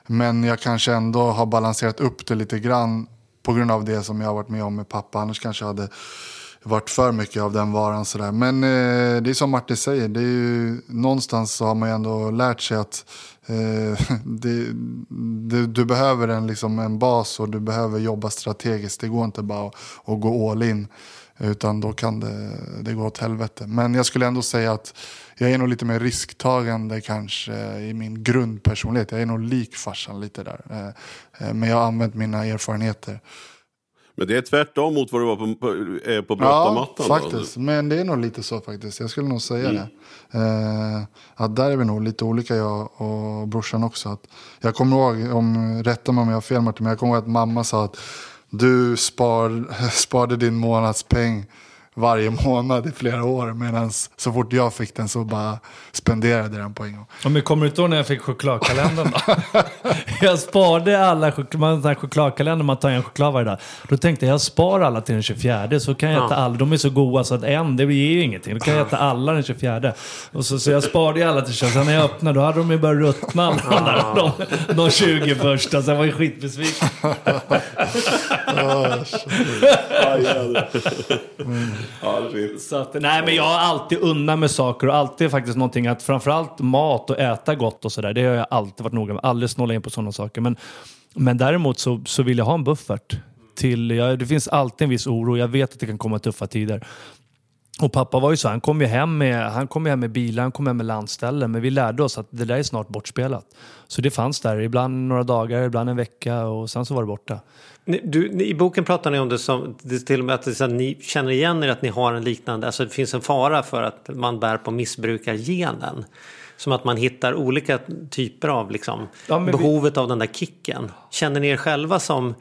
Men jag kanske ändå har balanserat upp det lite grann på grund av det som jag har varit med om med pappa. Annars kanske jag hade varit för mycket av den varan. Sådär. Men eh, det är som Martin säger, det är ju, någonstans så har man ju ändå lärt sig att eh, det, det, du behöver en, liksom en bas och du behöver jobba strategiskt. Det går inte bara att, att gå all in. Utan då kan det, det gå åt helvete. Men jag skulle ändå säga att jag är nog lite mer risktagande kanske i min grundpersonlighet. Jag är nog lik farsan lite där. Eh, eh, Men jag har använt mina erfarenheter. Men det är tvärtom mot vad du var på, på, eh, på Ja, brottarmattan. då. faktiskt. Men det är nog lite så faktiskt. Jag skulle nog säga det. Eh, att där är vi nog lite olika jag och brorsan också. Att jag kommer ihåg, om, rätta mig om jag har fel Martin, men jag kommer ihåg att mamma sa att du spar, sparade din månadspeng varje månad i flera år. Medan så fort jag fick den så bara spenderade den på en gång. Ja, men kommer du inte ihåg när jag fick chokladkalendern då? jag sparade alla chok- man har en sån här chokladkalender, man tar en choklad varje dag. Då tänkte jag, jag spar alla till den 24, så kan jag äta alla. De är så goda så att en, det ger ju ingenting. Då kan jag äta alla den 24. Och så, så jag sparade alla till 24. Sen när jag öppnade, då hade de ju börjat ruttna alla där, de, de 20 första. Så jag var ju skitbesviken. Ja. Så att, nej men jag har alltid undan med saker och alltid faktiskt någonting att framförallt mat och äta gott och sådär. Det har jag alltid varit noga med. Aldrig snåla in på sådana saker. Men, men däremot så, så vill jag ha en buffert. Till, ja, det finns alltid en viss oro. Jag vet att det kan komma tuffa tider. Och pappa var ju så, han kom ju hem med, han kom hem med bilar, han kom hem med landställen. Men vi lärde oss att det där är snart bortspelat. Så det fanns där, ibland några dagar, ibland en vecka och sen så var det borta. Ni- Du, ni, I boken pratar ni om det som det till och med att, att ni känner igen er att ni har en liknande, alltså det finns en fara för att man bär på missbrukargenen. Som att man hittar olika typer av liksom, Ja, men vi- behovet av den där kicken. Känner ni er själva som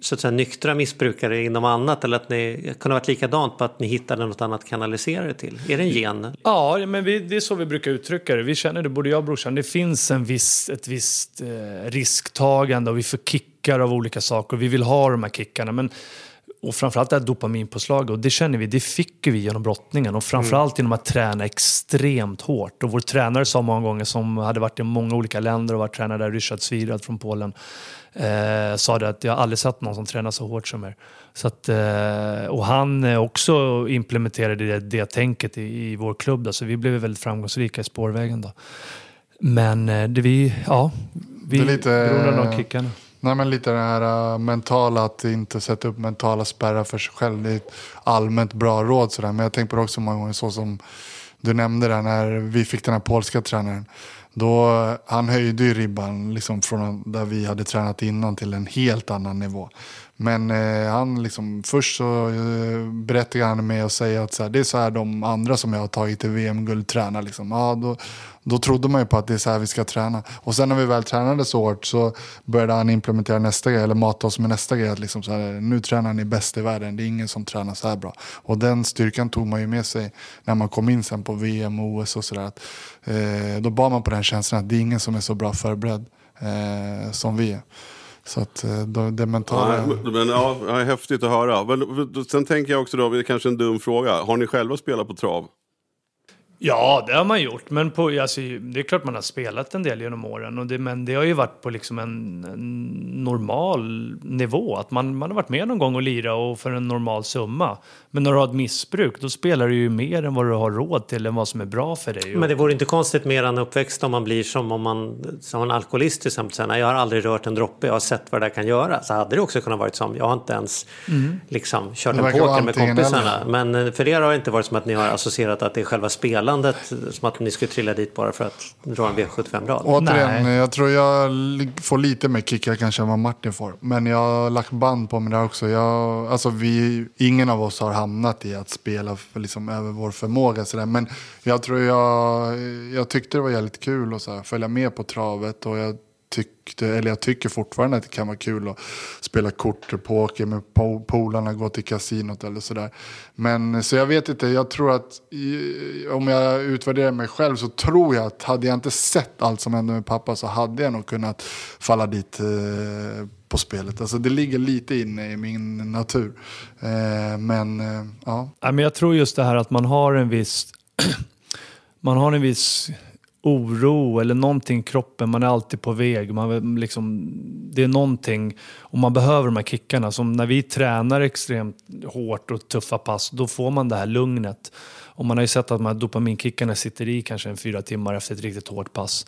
så att säga, nyktra missbrukare inom annat eller att ni kunde varit likadant på att ni hittade något annat kanalisera det till? Är det en gen? Ja, men vi, det är så vi brukar uttrycka det. Vi känner det, både jag och brorsan. Det finns en viss, ett visst eh, risktagande och vi får kickar av olika saker. Vi vill ha de här kickarna. Men, och framförallt det här dopaminpåslaget. Och det känner vi, det fick vi genom brottningen. Och framförallt genom att träna extremt hårt. Och vår tränare sa många gånger, som hade varit i många olika länder och varit tränare där, Ryszard Svirad från Polen. Eh, sa det att jag aldrig sett någon som tränar så hårt som er. Så att, eh, och han eh, också implementerade det, det tänket i, i vår klubb. Då, så vi blev väldigt framgångsrika i spårvägen. Då. Men eh, det vi, ja, vi Det är lite- beroende av de kickarna. Nej, men lite det här uh, mentala, att inte sätta upp mentala spärrar för sig själv. Det är ett allmänt bra råd sådär. Men jag tänker på det också många gånger så som du nämnde där när vi fick den här polska tränaren. Då, han höjde ju ribban liksom från där vi hade tränat innan till en helt annan nivå. Men eh, han liksom, först så eh, berättade han med att säga att så här, det är så här de andra som jag har tagit till VM-guld tränar. Liksom. Ja, då, då trodde man ju på att det är så här vi ska träna. Och sen när vi väl tränade så hårt så började han implementera nästa grej, eller mata oss med nästa grej. Att liksom så här, nu tränar ni bäst i världen, det är ingen som tränar så här bra. Och den styrkan tog man ju med sig när man kom in sen på VM och OS och sådär. Eh, då bar man på den känslan att det är ingen som är så bra förberedd eh, som vi är. Så att eh, då, det mentala... Ja, men- ja, häftigt att höra. Men, sen tänker jag också då, det är kanske en dum fråga. Har ni själva spelat på trav? Ja, det har man gjort. Men på, alltså, det är klart man har spelat en del genom åren. Och det, men det har ju varit på liksom en, en normal nivå. Att man, man har varit med någon gång och lira och för en normal summa. Men när du har ett missbruk, då spelar du ju mer än vad du har råd till än vad som är bra för dig. Men det vore inte konstigt med en uppväxt om man blir som om man som en alkoholist till exempel. Nej, jag har aldrig rört en droppe, jag har sett vad det där kan göra. Så hade det också kunnat vara som, jag har inte ens liksom, kört en poker med kompisarna. eller. Men eh, för er har det inte varit som att ni har associerat att det är själva spelandet, som att ni skulle trilla dit bara för att dra en V75-rad. Återigen, Nej. jag tror jag får lite mer kickar kanske än vad Martin får. Men jag har lagt band på mig där också. Jag, alltså vi, ingen av oss har hamnat i att spela för, liksom, över vår förmåga. Så där. Men jag tror jag, jag tyckte det var jävligt kul att så här, följa med på travet. Och jag tyckte, eller jag tycker fortfarande att det kan vara kul att spela kort och poker med po- polarna, gå till kasinot eller sådär. Men så jag vet inte, jag tror att i, om jag utvärderar mig själv så tror jag att hade jag inte sett allt som hände med pappa så hade jag nog kunnat falla dit eh, på spelet. Alltså det ligger lite inne i min natur. Eh, men eh, ja. Ja, men jag tror just det här att man har en viss, man har en viss oro eller någonting i kroppen. Man är alltid på väg. Man liksom, det är någonting och man behöver de här kickarna. Som när vi tränar extremt hårt och tuffa pass, då får man det här lugnet. Och man har ju sett att de här dopaminkickarna sitter i kanske en fyra timmar efter ett riktigt hårt pass.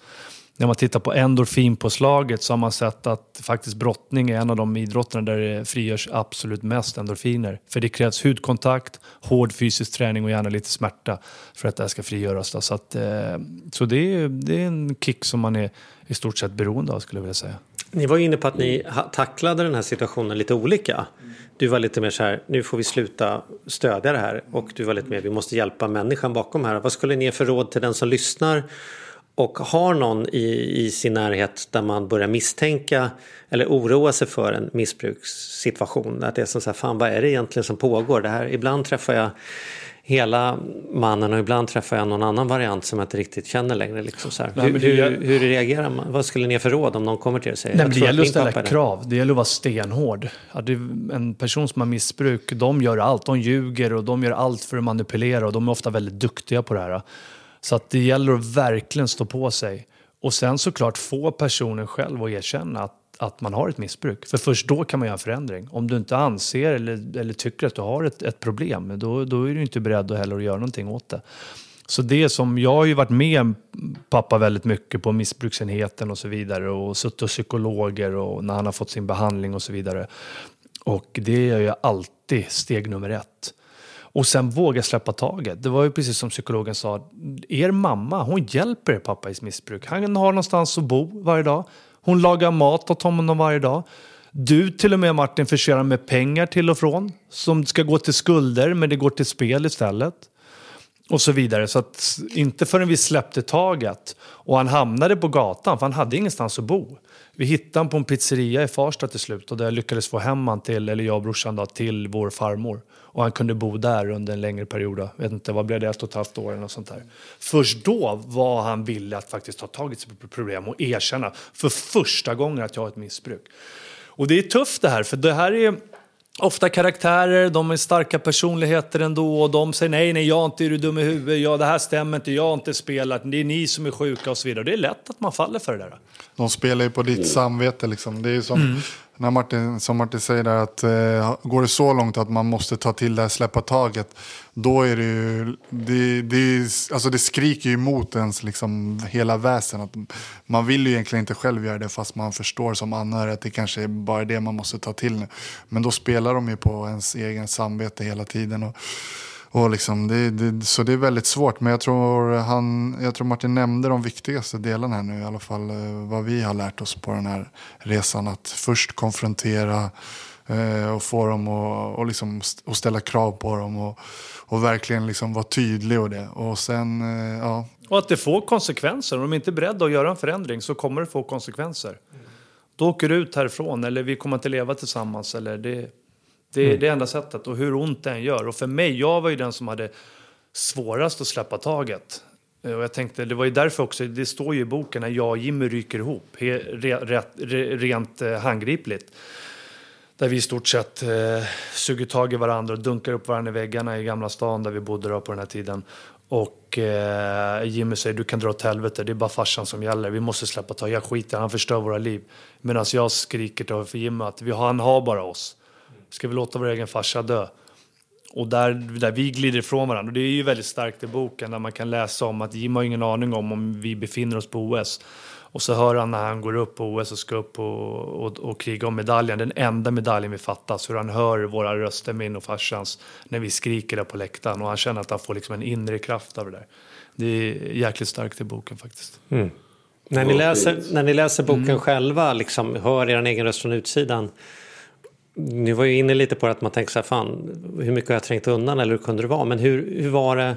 När man tittar på endorfinpåslaget så har man sett att faktiskt brottning är en av de idrotterna där det frigörs absolut mest endorfiner. För det krävs hudkontakt, hård fysisk träning och gärna lite smärta för att det här ska frigöras. Då. Så, att, eh, så det, är, det är en kick som man är i stort sett beroende av skulle jag vilja säga. Ni var inne på att ni tacklade den här situationen lite olika. Du var lite mer så här, nu får vi sluta stödja det här. Och du var lite mer, vi måste hjälpa människan bakom här. Vad skulle ni ge för råd till den som lyssnar och har någon i, i sin närhet där man börjar misstänka eller oroa sig för en missbrukssituation? Att det är som så här, fan vad är det egentligen som pågår? Det här, ibland träffar jag hela mannen och ibland träffar jag någon annan variant som jag inte riktigt känner längre. Liksom så. Nej, hur, hur, hur reagerar man? Vad skulle ni ge för råd om någon kommer till er och säger Nej, "Jag men det gäller att ställa pappa är det." krav. Det gäller att vara stenhård. Det, en person som har missbruk, de gör allt. De ljuger och de gör allt för att manipulera och de är ofta väldigt duktiga på det här. Så att det gäller att verkligen stå på sig. Och sen såklart få personen själv att erkänna att, att man har ett missbruk. För först då kan man göra en förändring. Om du inte anser eller, eller tycker att du har ett, ett problem, då, då är du inte beredd att heller att göra någonting åt det. Så det som, jag har ju varit med pappa väldigt mycket på missbruksenheten och så vidare och suttit hos psykologer och när han har fått sin behandling och så vidare. Och det är ju alltid steg nummer ett. Och sen våga släppa taget. Det var ju precis som psykologen sa. Er mamma, hon hjälper er pappa i sitt missbruk. Han har någonstans att bo varje dag. Hon lagar mat åt honom varje dag. Du till och med Martin förser honom med pengar till och från. Som ska gå till skulder men det går till spel istället. och så vidare. Så att inte förrän vi släppte taget och han hamnade på gatan, för han hade ingenstans att bo. Vi hittade honom på en pizzeria i Farsta till slut och där lyckades få hem han till, eller jag och brorsan då, till vår farmor. Och han kunde bo där under en längre period. Då. Vet inte, vad blev det? Ett och ett halvt år eller något sånt där. Först då var han villig att faktiskt ta tag i sitt problem och erkänna för första gången att jag har ett missbruk. Och det är tufft det här, för det här är ofta karaktärer, de är starka personligheter ändå och de säger nej, nej, jag är inte är du dum i huvudet, ja, det här stämmer inte, jag har inte spelat, det är ni som är sjuka och så vidare. Det är lätt att man faller för det där. De spelar ju på ditt samvete liksom. Det är ju som, när Martin, som Martin säger där att eh, går det så långt att man måste ta till det här, släppa taget. Då är det ju, det, det, alltså det skriker ju emot ens liksom hela väsen. Att man vill ju egentligen inte själv göra det fast man förstår som anhörig att det kanske är bara det man måste ta till nu. Men då spelar de ju på ens egen samvete hela tiden. Och, och liksom, det, det, så det är väldigt svårt. Men jag tror, han, jag tror Martin nämnde de viktigaste delarna här nu. I alla fall eh, vad vi har lärt oss på den här resan. Att först konfrontera eh, och få dem att och liksom, och ställa krav på dem. Och, och verkligen liksom vara tydlig och det. Och sen, eh, ja. Och att det får konsekvenser. Om de inte är beredda att göra en förändring så kommer det få konsekvenser. Då åker du ut härifrån eller vi kommer inte leva tillsammans. Eller det, det är det enda sättet och hur ont det än gör. Och för mig, jag var ju den som hade svårast att släppa taget. Och jag tänkte, det var ju därför också, det står ju i boken när jag och Jimmy ryker ihop, he, re, re, rent eh, handgripligt. Där vi i stort sett eh, suger tag i varandra och dunkar upp varandra i väggarna i Gamla stan där vi bodde då på den här tiden. Och eh, Jimmy säger du kan dra åt helvete, det är bara farsan som gäller. Vi måste släppa tag, jag skiter han förstör våra liv. Medan jag skriker till för Jimmy att vi han har bara oss. Ska vi låta vår egen farsa dö? Och där, där vi glider ifrån varandra. Och det är ju väldigt starkt i boken där man kan läsa om att Jim har ingen aning om om vi befinner oss på OS. Och så hör han när han går upp på OS och ska upp och, och, och kriga om medaljen, den enda medaljen vi fattas, hur han hör våra röster, min och farsans, när vi skriker där på läktaren. Och han känner att han får liksom en inre kraft av det där. Det är jäkligt starkt i boken faktiskt. När ni, läser, när ni läser boken Mm. själva, liksom, hör er egen röst från utsidan. Ni var ju inne lite på att man tänker så här, fan, hur mycket har jag trängt undan eller hur kunde det vara? Men hur, hur var det,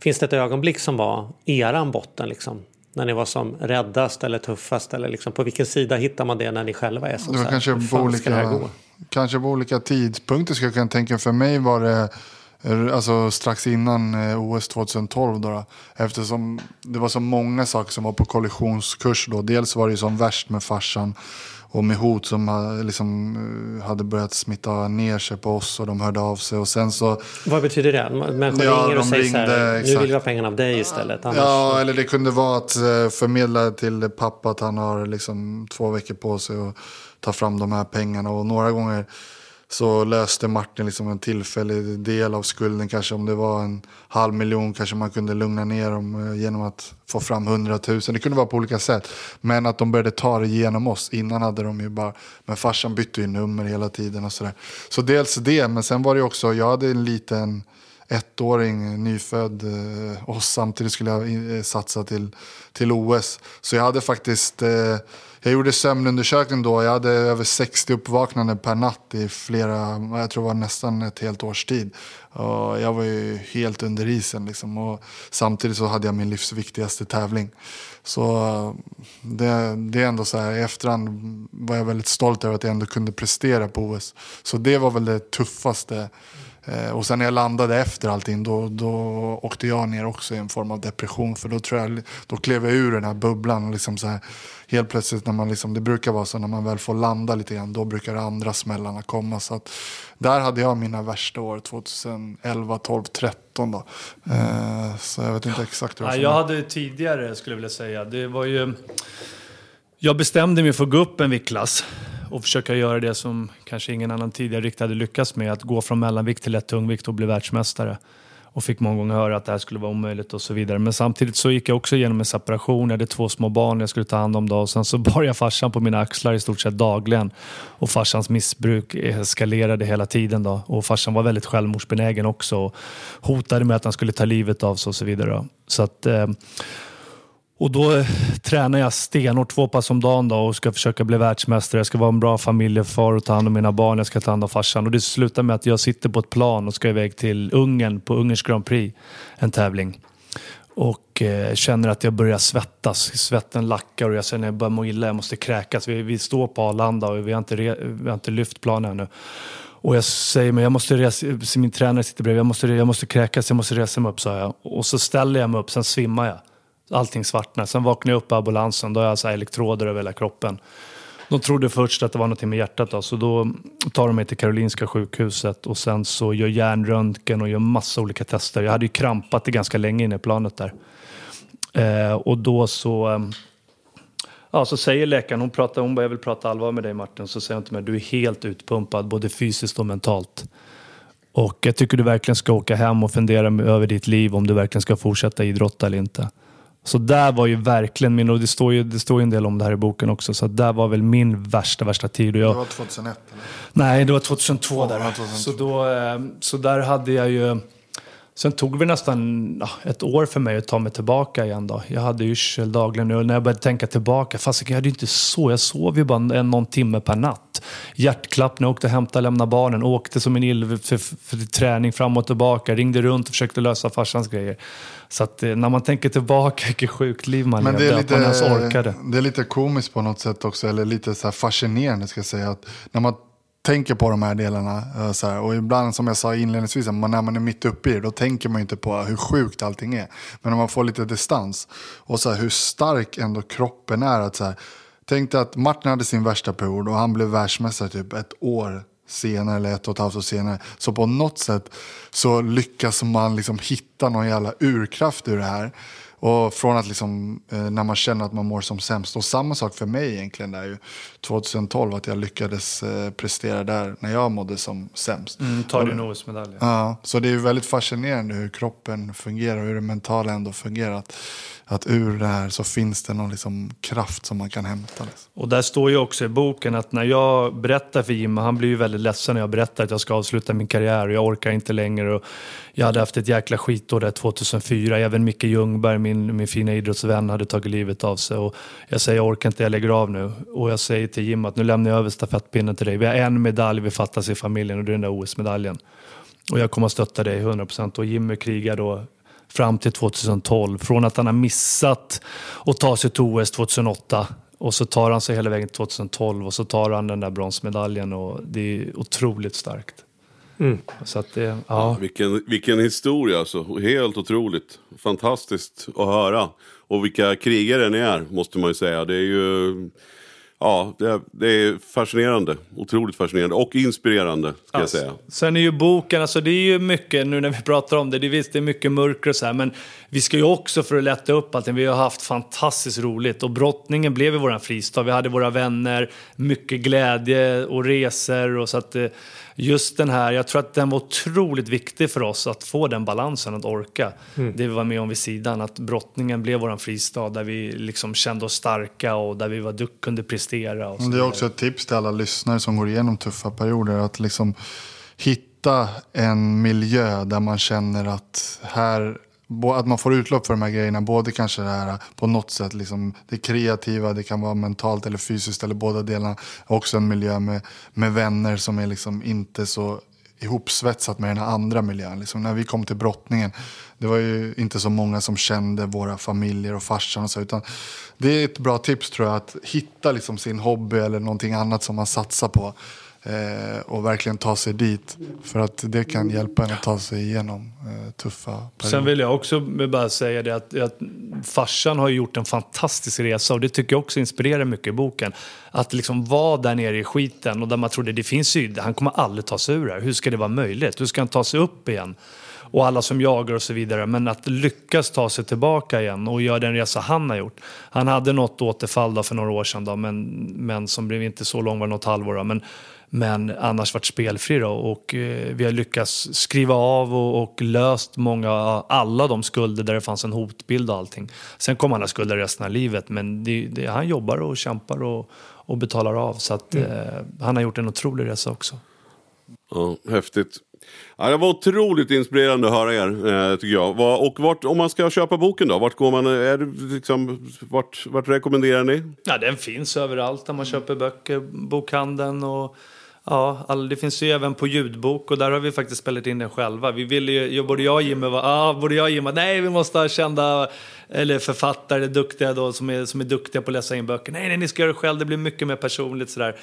finns det ett ögonblick som var eran botten liksom? När ni var som räddast eller tuffast eller liksom, på vilken sida hittar man det när ni själva är som Det var så här, kanske hur fan ska det här olika, gå? kanske på olika tidpunkter ska jag kunna tänka. För mig var det alltså, strax innan eh, OS 2012. Då, då, eftersom det var så många saker som var på kollisionskurs. Då. Dels var det ju som värst med farsan och med hot som liksom, eh, hade börjat smitta ner sig på oss och de hörde av sig. Och sen så Vad betyder det? Människor Ja, ringer och säger så här, ringde, nu exakt. vill vi ha pengarna av dig istället. Annars... Ja, eller det kunde vara att eh, förmedla till pappa att han har liksom två veckor på sig att ta fram de här pengarna. Och några gånger så löste Martin liksom en tillfällig del av skulden. Kanske om det var en halv miljon kanske man kunde lugna ner dem eh, genom att få fram hundratusen. Det kunde vara på olika sätt. Men att de började ta det genom oss. Innan hade de ju bara, men farsan bytte ju nummer hela tiden och sådär. Så dels det, men sen var det ju också, jag hade en liten ettåring, nyfödd eh, och samtidigt skulle jag eh, satsa till, till OS. Så jag hade faktiskt, eh, jag gjorde sömnundersökning då, jag hade över 60 uppvaknanden per natt i flera, jag tror det var nästan ett helt års tid. Och jag var ju helt under isen liksom. Och samtidigt så hade jag min livs viktigaste tävling. Så eh, det, det är ändå så här, i efterhand var jag väldigt stolt över att jag ändå kunde prestera på OS. Så det var väl det tuffaste. Eh, och sen när jag landade efter allting då, då åkte jag ner också i en form av depression. För då tror jag, då klev jag ur den här bubblan. Och liksom så här, helt plötsligt när man liksom, det brukar vara så när man väl får landa lite grann. Då brukar de andra smällarna komma. Så att, där hade jag mina värsta år 2011, 12, 13 då. Eh, så jag vet inte exakt hur det Ja, jag hade tidigare, skulle jag vilja säga. Det var ju... Jag bestämde mig för att gå upp en viktklass och försöka göra det som kanske ingen annan tidigare riktigt hade lyckats med. Att gå från mellanvikt till lätt tungvikt och bli världsmästare. Och fick många gånger höra att det här skulle vara omöjligt och så vidare. Men samtidigt så gick jag också igenom en separation. Jag hade två små barn jag skulle ta hand om. Då. Och sen så bar jag farsan på mina axlar i stort sett dagligen. Och farsans missbruk eskalerade hela tiden. Då. Och farsan var väldigt självmordsbenägen också. Och hotade med att han skulle ta livet av sig och så vidare. Då. Så att... Eh, och då eh, tränar jag stenhårt två pass om dagen då och ska försöka bli världsmästare. Jag ska vara en bra familjefar och ta hand om mina barn. Jag ska ta hand om farsan. Och det slutar med att jag sitter på ett plan och ska iväg till Ungern på Ungerns Grand Prix. En tävling. Och eh, känner att jag börjar svettas. Svetten lackar och jag känner att jag börjar må illa. Jag måste kräkas. Vi, vi står på Arlanda och vi har inte, re, vi har inte lyft planen ännu. Och jag säger men jag måste resa, min tränare sitter bredvid, jag måste, jag måste kräkas, jag måste resa mig upp sa jag. Och så ställer jag mig upp, sen svimmar jag. Allting svartnar. Sen vaknar jag upp i ambulansen, då har jag så här elektroder över hela kroppen. De trodde först att det var något med hjärtat då, så då tar de mig till Karolinska sjukhuset och sen så gör hjärnröntgen och gör massa olika tester. Jag hade ju krampat det ganska länge inne i planet där. Eh, och då så, eh, ja, så säger läkaren, hon, pratar, hon bara, jag vill prata allvar med dig Martin, så säger hon till mig, du är helt utpumpad både fysiskt och mentalt. Och jag tycker du verkligen ska åka hem och fundera över ditt liv, om du verkligen ska fortsätta idrotta eller inte. Så där var ju verkligen min, och det står ju, det står ju en del om det här i boken också, så där var väl min värsta, värsta tid. Och jag, Det var 2001 eller? Nej, det var 2002 där. Ja, 2002. Så, då, eh, så där hade jag ju... Sen tog det nästan ett år för mig att ta mig tillbaka igen. Då. Jag hade yrsel dagligen och när jag började tänka tillbaka, fast jag hade inte så. Jag sov ju bara en, någon timme per natt. Hjärtklappning, åkte och hämtade och lämnade barnen, åkte som en ill för, för, träning fram och tillbaka, ringde runt och försökte lösa farsans grejer. Så att eh, när man tänker tillbaka, vilket sjukt liv man Men levde, är, att man ens lite, orkade. det är lite komiskt på något sätt också, eller lite så här fascinerande ska jag säga. Att när man tänker på de här delarna, eh, så här, och ibland som jag sa inledningsvis, när man är mitt uppe i det, då tänker man inte på hur sjukt allting är. Men om man får lite distans, och så här, hur stark ändå kroppen är. att så här, Tänk dig att Martin hade sin värsta period och han blev världsmästare typ ett år senare eller ett och ett halvt år senare. Så på något sätt så lyckas man liksom hitta någon jävla urkraft ur det här. Och från att liksom, eh, när man känner att man mår som sämst. Och samma sak för mig egentligen där ju. 2012 att jag lyckades eh, prestera där när jag mådde som sämst. Mm, tar din OS-medalj. Ja, så det är ju väldigt fascinerande hur kroppen fungerar och hur det mentala ändå fungerar. Att, att ur det här så finns det någon liksom kraft som man kan hämta. Liksom. Och där står ju också i boken att när jag berättar för Jimmy, han blir ju väldigt ledsen när jag berättar att jag ska avsluta min karriär och jag orkar inte längre. Och jag hade haft ett jäkla skitår där 2004. Även Micke Ljungberg, min, min fina idrottsvän, hade tagit livet av sig. Och jag säger jag orkar inte, jag lägger av nu. Och jag säger till Jimmy att nu lämnar jag över stafettpinnen till dig. Vi har en medalj vi fattas i familjen och det är den där OS-medaljen. Och jag kommer att stötta dig 100% och Jimmy krigar då fram till 2012. Från att han har missat att ta sig till OS 2008 och så tar han sig hela vägen till 2012 och så tar han den där bronsmedaljen och det är otroligt starkt. Så att det, ja. Vilken, vilken historia alltså. Helt otroligt. Fantastiskt att höra. Och vilka krigare ni är, måste man ju säga. Det är ju... Ja, det är, det är fascinerande. Otroligt fascinerande. Och inspirerande, ska jag säga. Sen är ju boken, alltså det är ju mycket, nu när vi pratar om det, det, visst, det är mycket mörker och så här, men vi ska ju också för att lätta upp allting, vi har haft fantastiskt roligt och brottningen blev ju våran fristad. Vi hade våra vänner, mycket glädje och resor och så att eh, just den här, jag tror att den var otroligt viktig för oss att få den balansen, att orka. Det vi var med om vid sidan, att brottningen blev våran fristad där vi liksom kände oss starka och där vi var, kunde prestera. Och Det är också ett tips till alla lyssnare som går igenom tuffa perioder. Att liksom hitta en miljö där man känner att här att man får utlopp för de här grejerna. Både kanske det här på något sätt, liksom, det kreativa, det kan vara mentalt eller fysiskt eller båda delarna. Också en miljö med, med vänner som är liksom inte så ihopsvetsat med den här andra miljön. Liksom när vi kom till brottningen, det var ju inte så många som kände våra familjer och farsan och så. Utan det är ett bra tips tror jag, att hitta liksom sin hobby eller någonting annat som man satsar på. Eh, och verkligen ta sig dit. För att det kan hjälpa en att ta sig igenom eh, tuffa perioder. Sen vill jag också bara säga det att, att farsan har ju gjort en fantastisk resa och det tycker jag också inspirerar mycket i boken. Att liksom vara där nere i skiten och där man trodde det finns ju, han kommer aldrig ta sig ur det här. Hur ska det vara möjligt? Hur ska han ta sig upp igen? Och alla som jagar och så vidare. Men att lyckas ta sig tillbaka igen och göra den resa han har gjort. Han hade något återfall då för några år sedan då, men, men som blev inte så långvarigt, något halvår. Då, men, men annars varit spelfri då, och eh, vi har lyckats skriva av och, och löst många, alla de skulder där det fanns en hotbild och allting. Sen kommer han ha skulder resten av livet men det, det, han jobbar och kämpar och, och betalar av så att eh, han har gjort en otrolig resa också. Ja, häftigt. Ja, det var otroligt inspirerande att höra er, eh, tycker jag. Och vart, om man ska köpa boken då? Vart, går man, är det liksom, vart, vart rekommenderar ni? Ja, den finns överallt där man köper böcker, bokhandeln och ja, all, det finns ju även på ljudbok och där har vi faktiskt spelat in den själva. Vi ville ju, både jag och Jimmy var, ja, både jag och Jimmy, nej vi måste ha kända eller författare, duktiga då, som är, som är duktiga på att läsa in böcker. Nej, nej, ni ska göra det själv, det blir mycket mer personligt sådär.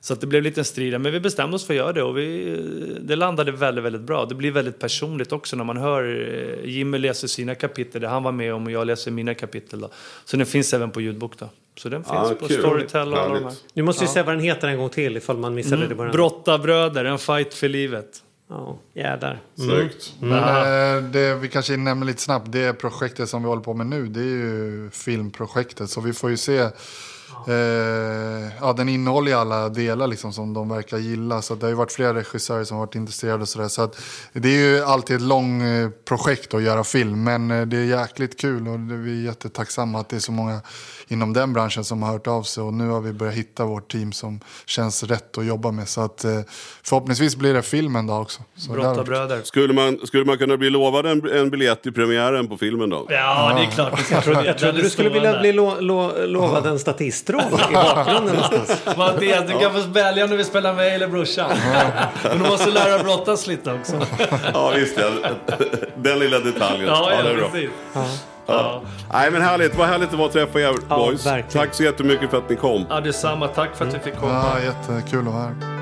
Så att det blev lite en strid men vi bestämde oss för att göra det och vi, det landade väldigt, väldigt bra. Det blir väldigt personligt också när man hör eh, Jimmy läser sina kapitel, det han var med om och jag läser mina kapitel. Då. Så den finns även på ljudbok då. Så den finns Ja, på kul. Storytel och alla de här. Du måste ju säga vad den heter en gång till ifall man missade det i början. Brottabröder, en fight för livet. Ja, jädrar. Snyggt. Men eh, det vi kanske nämner lite snabbt, det projektet som vi håller på med nu, det är ju filmprojektet. Så vi får ju se. Eh, ja, den innehåller ju alla delar liksom, som de verkar gilla. Så det har ju varit flera regissörer som har varit intresserade och sådär. Så att det är ju alltid ett långt eh, projekt att göra film. Men eh, det är jäkligt kul och det, vi är jättetacksamma att det är så många inom den branschen som har hört av sig. Och nu har vi börjat hitta vårt team som känns rätt att jobba med. Så att eh, förhoppningsvis blir det film en dag också. Så där- Brottabröder. Skulle man, skulle man kunna bli lovad en, en biljett i premiären på filmen då? Ja, det är klart. Jag trodde, jag trodde du skulle vilja bli lo, lo, lovad en statistroll i bakgrunden någonstans. Mattias, du kan få välja om du vill spela mig eller brorsan. Men du måste lära dig brottas lite också. Ja, visst ja. Den lilla detaljen. Ja, det är ja, bra. precis. Ja. Nej, men härligt. Vad härligt det var att träffa er Ja, boys. verkligen. Tack så jättemycket för att ni kom. Ja, detsamma. Tack för att vi fick komma. Ja, jättekul att vara här.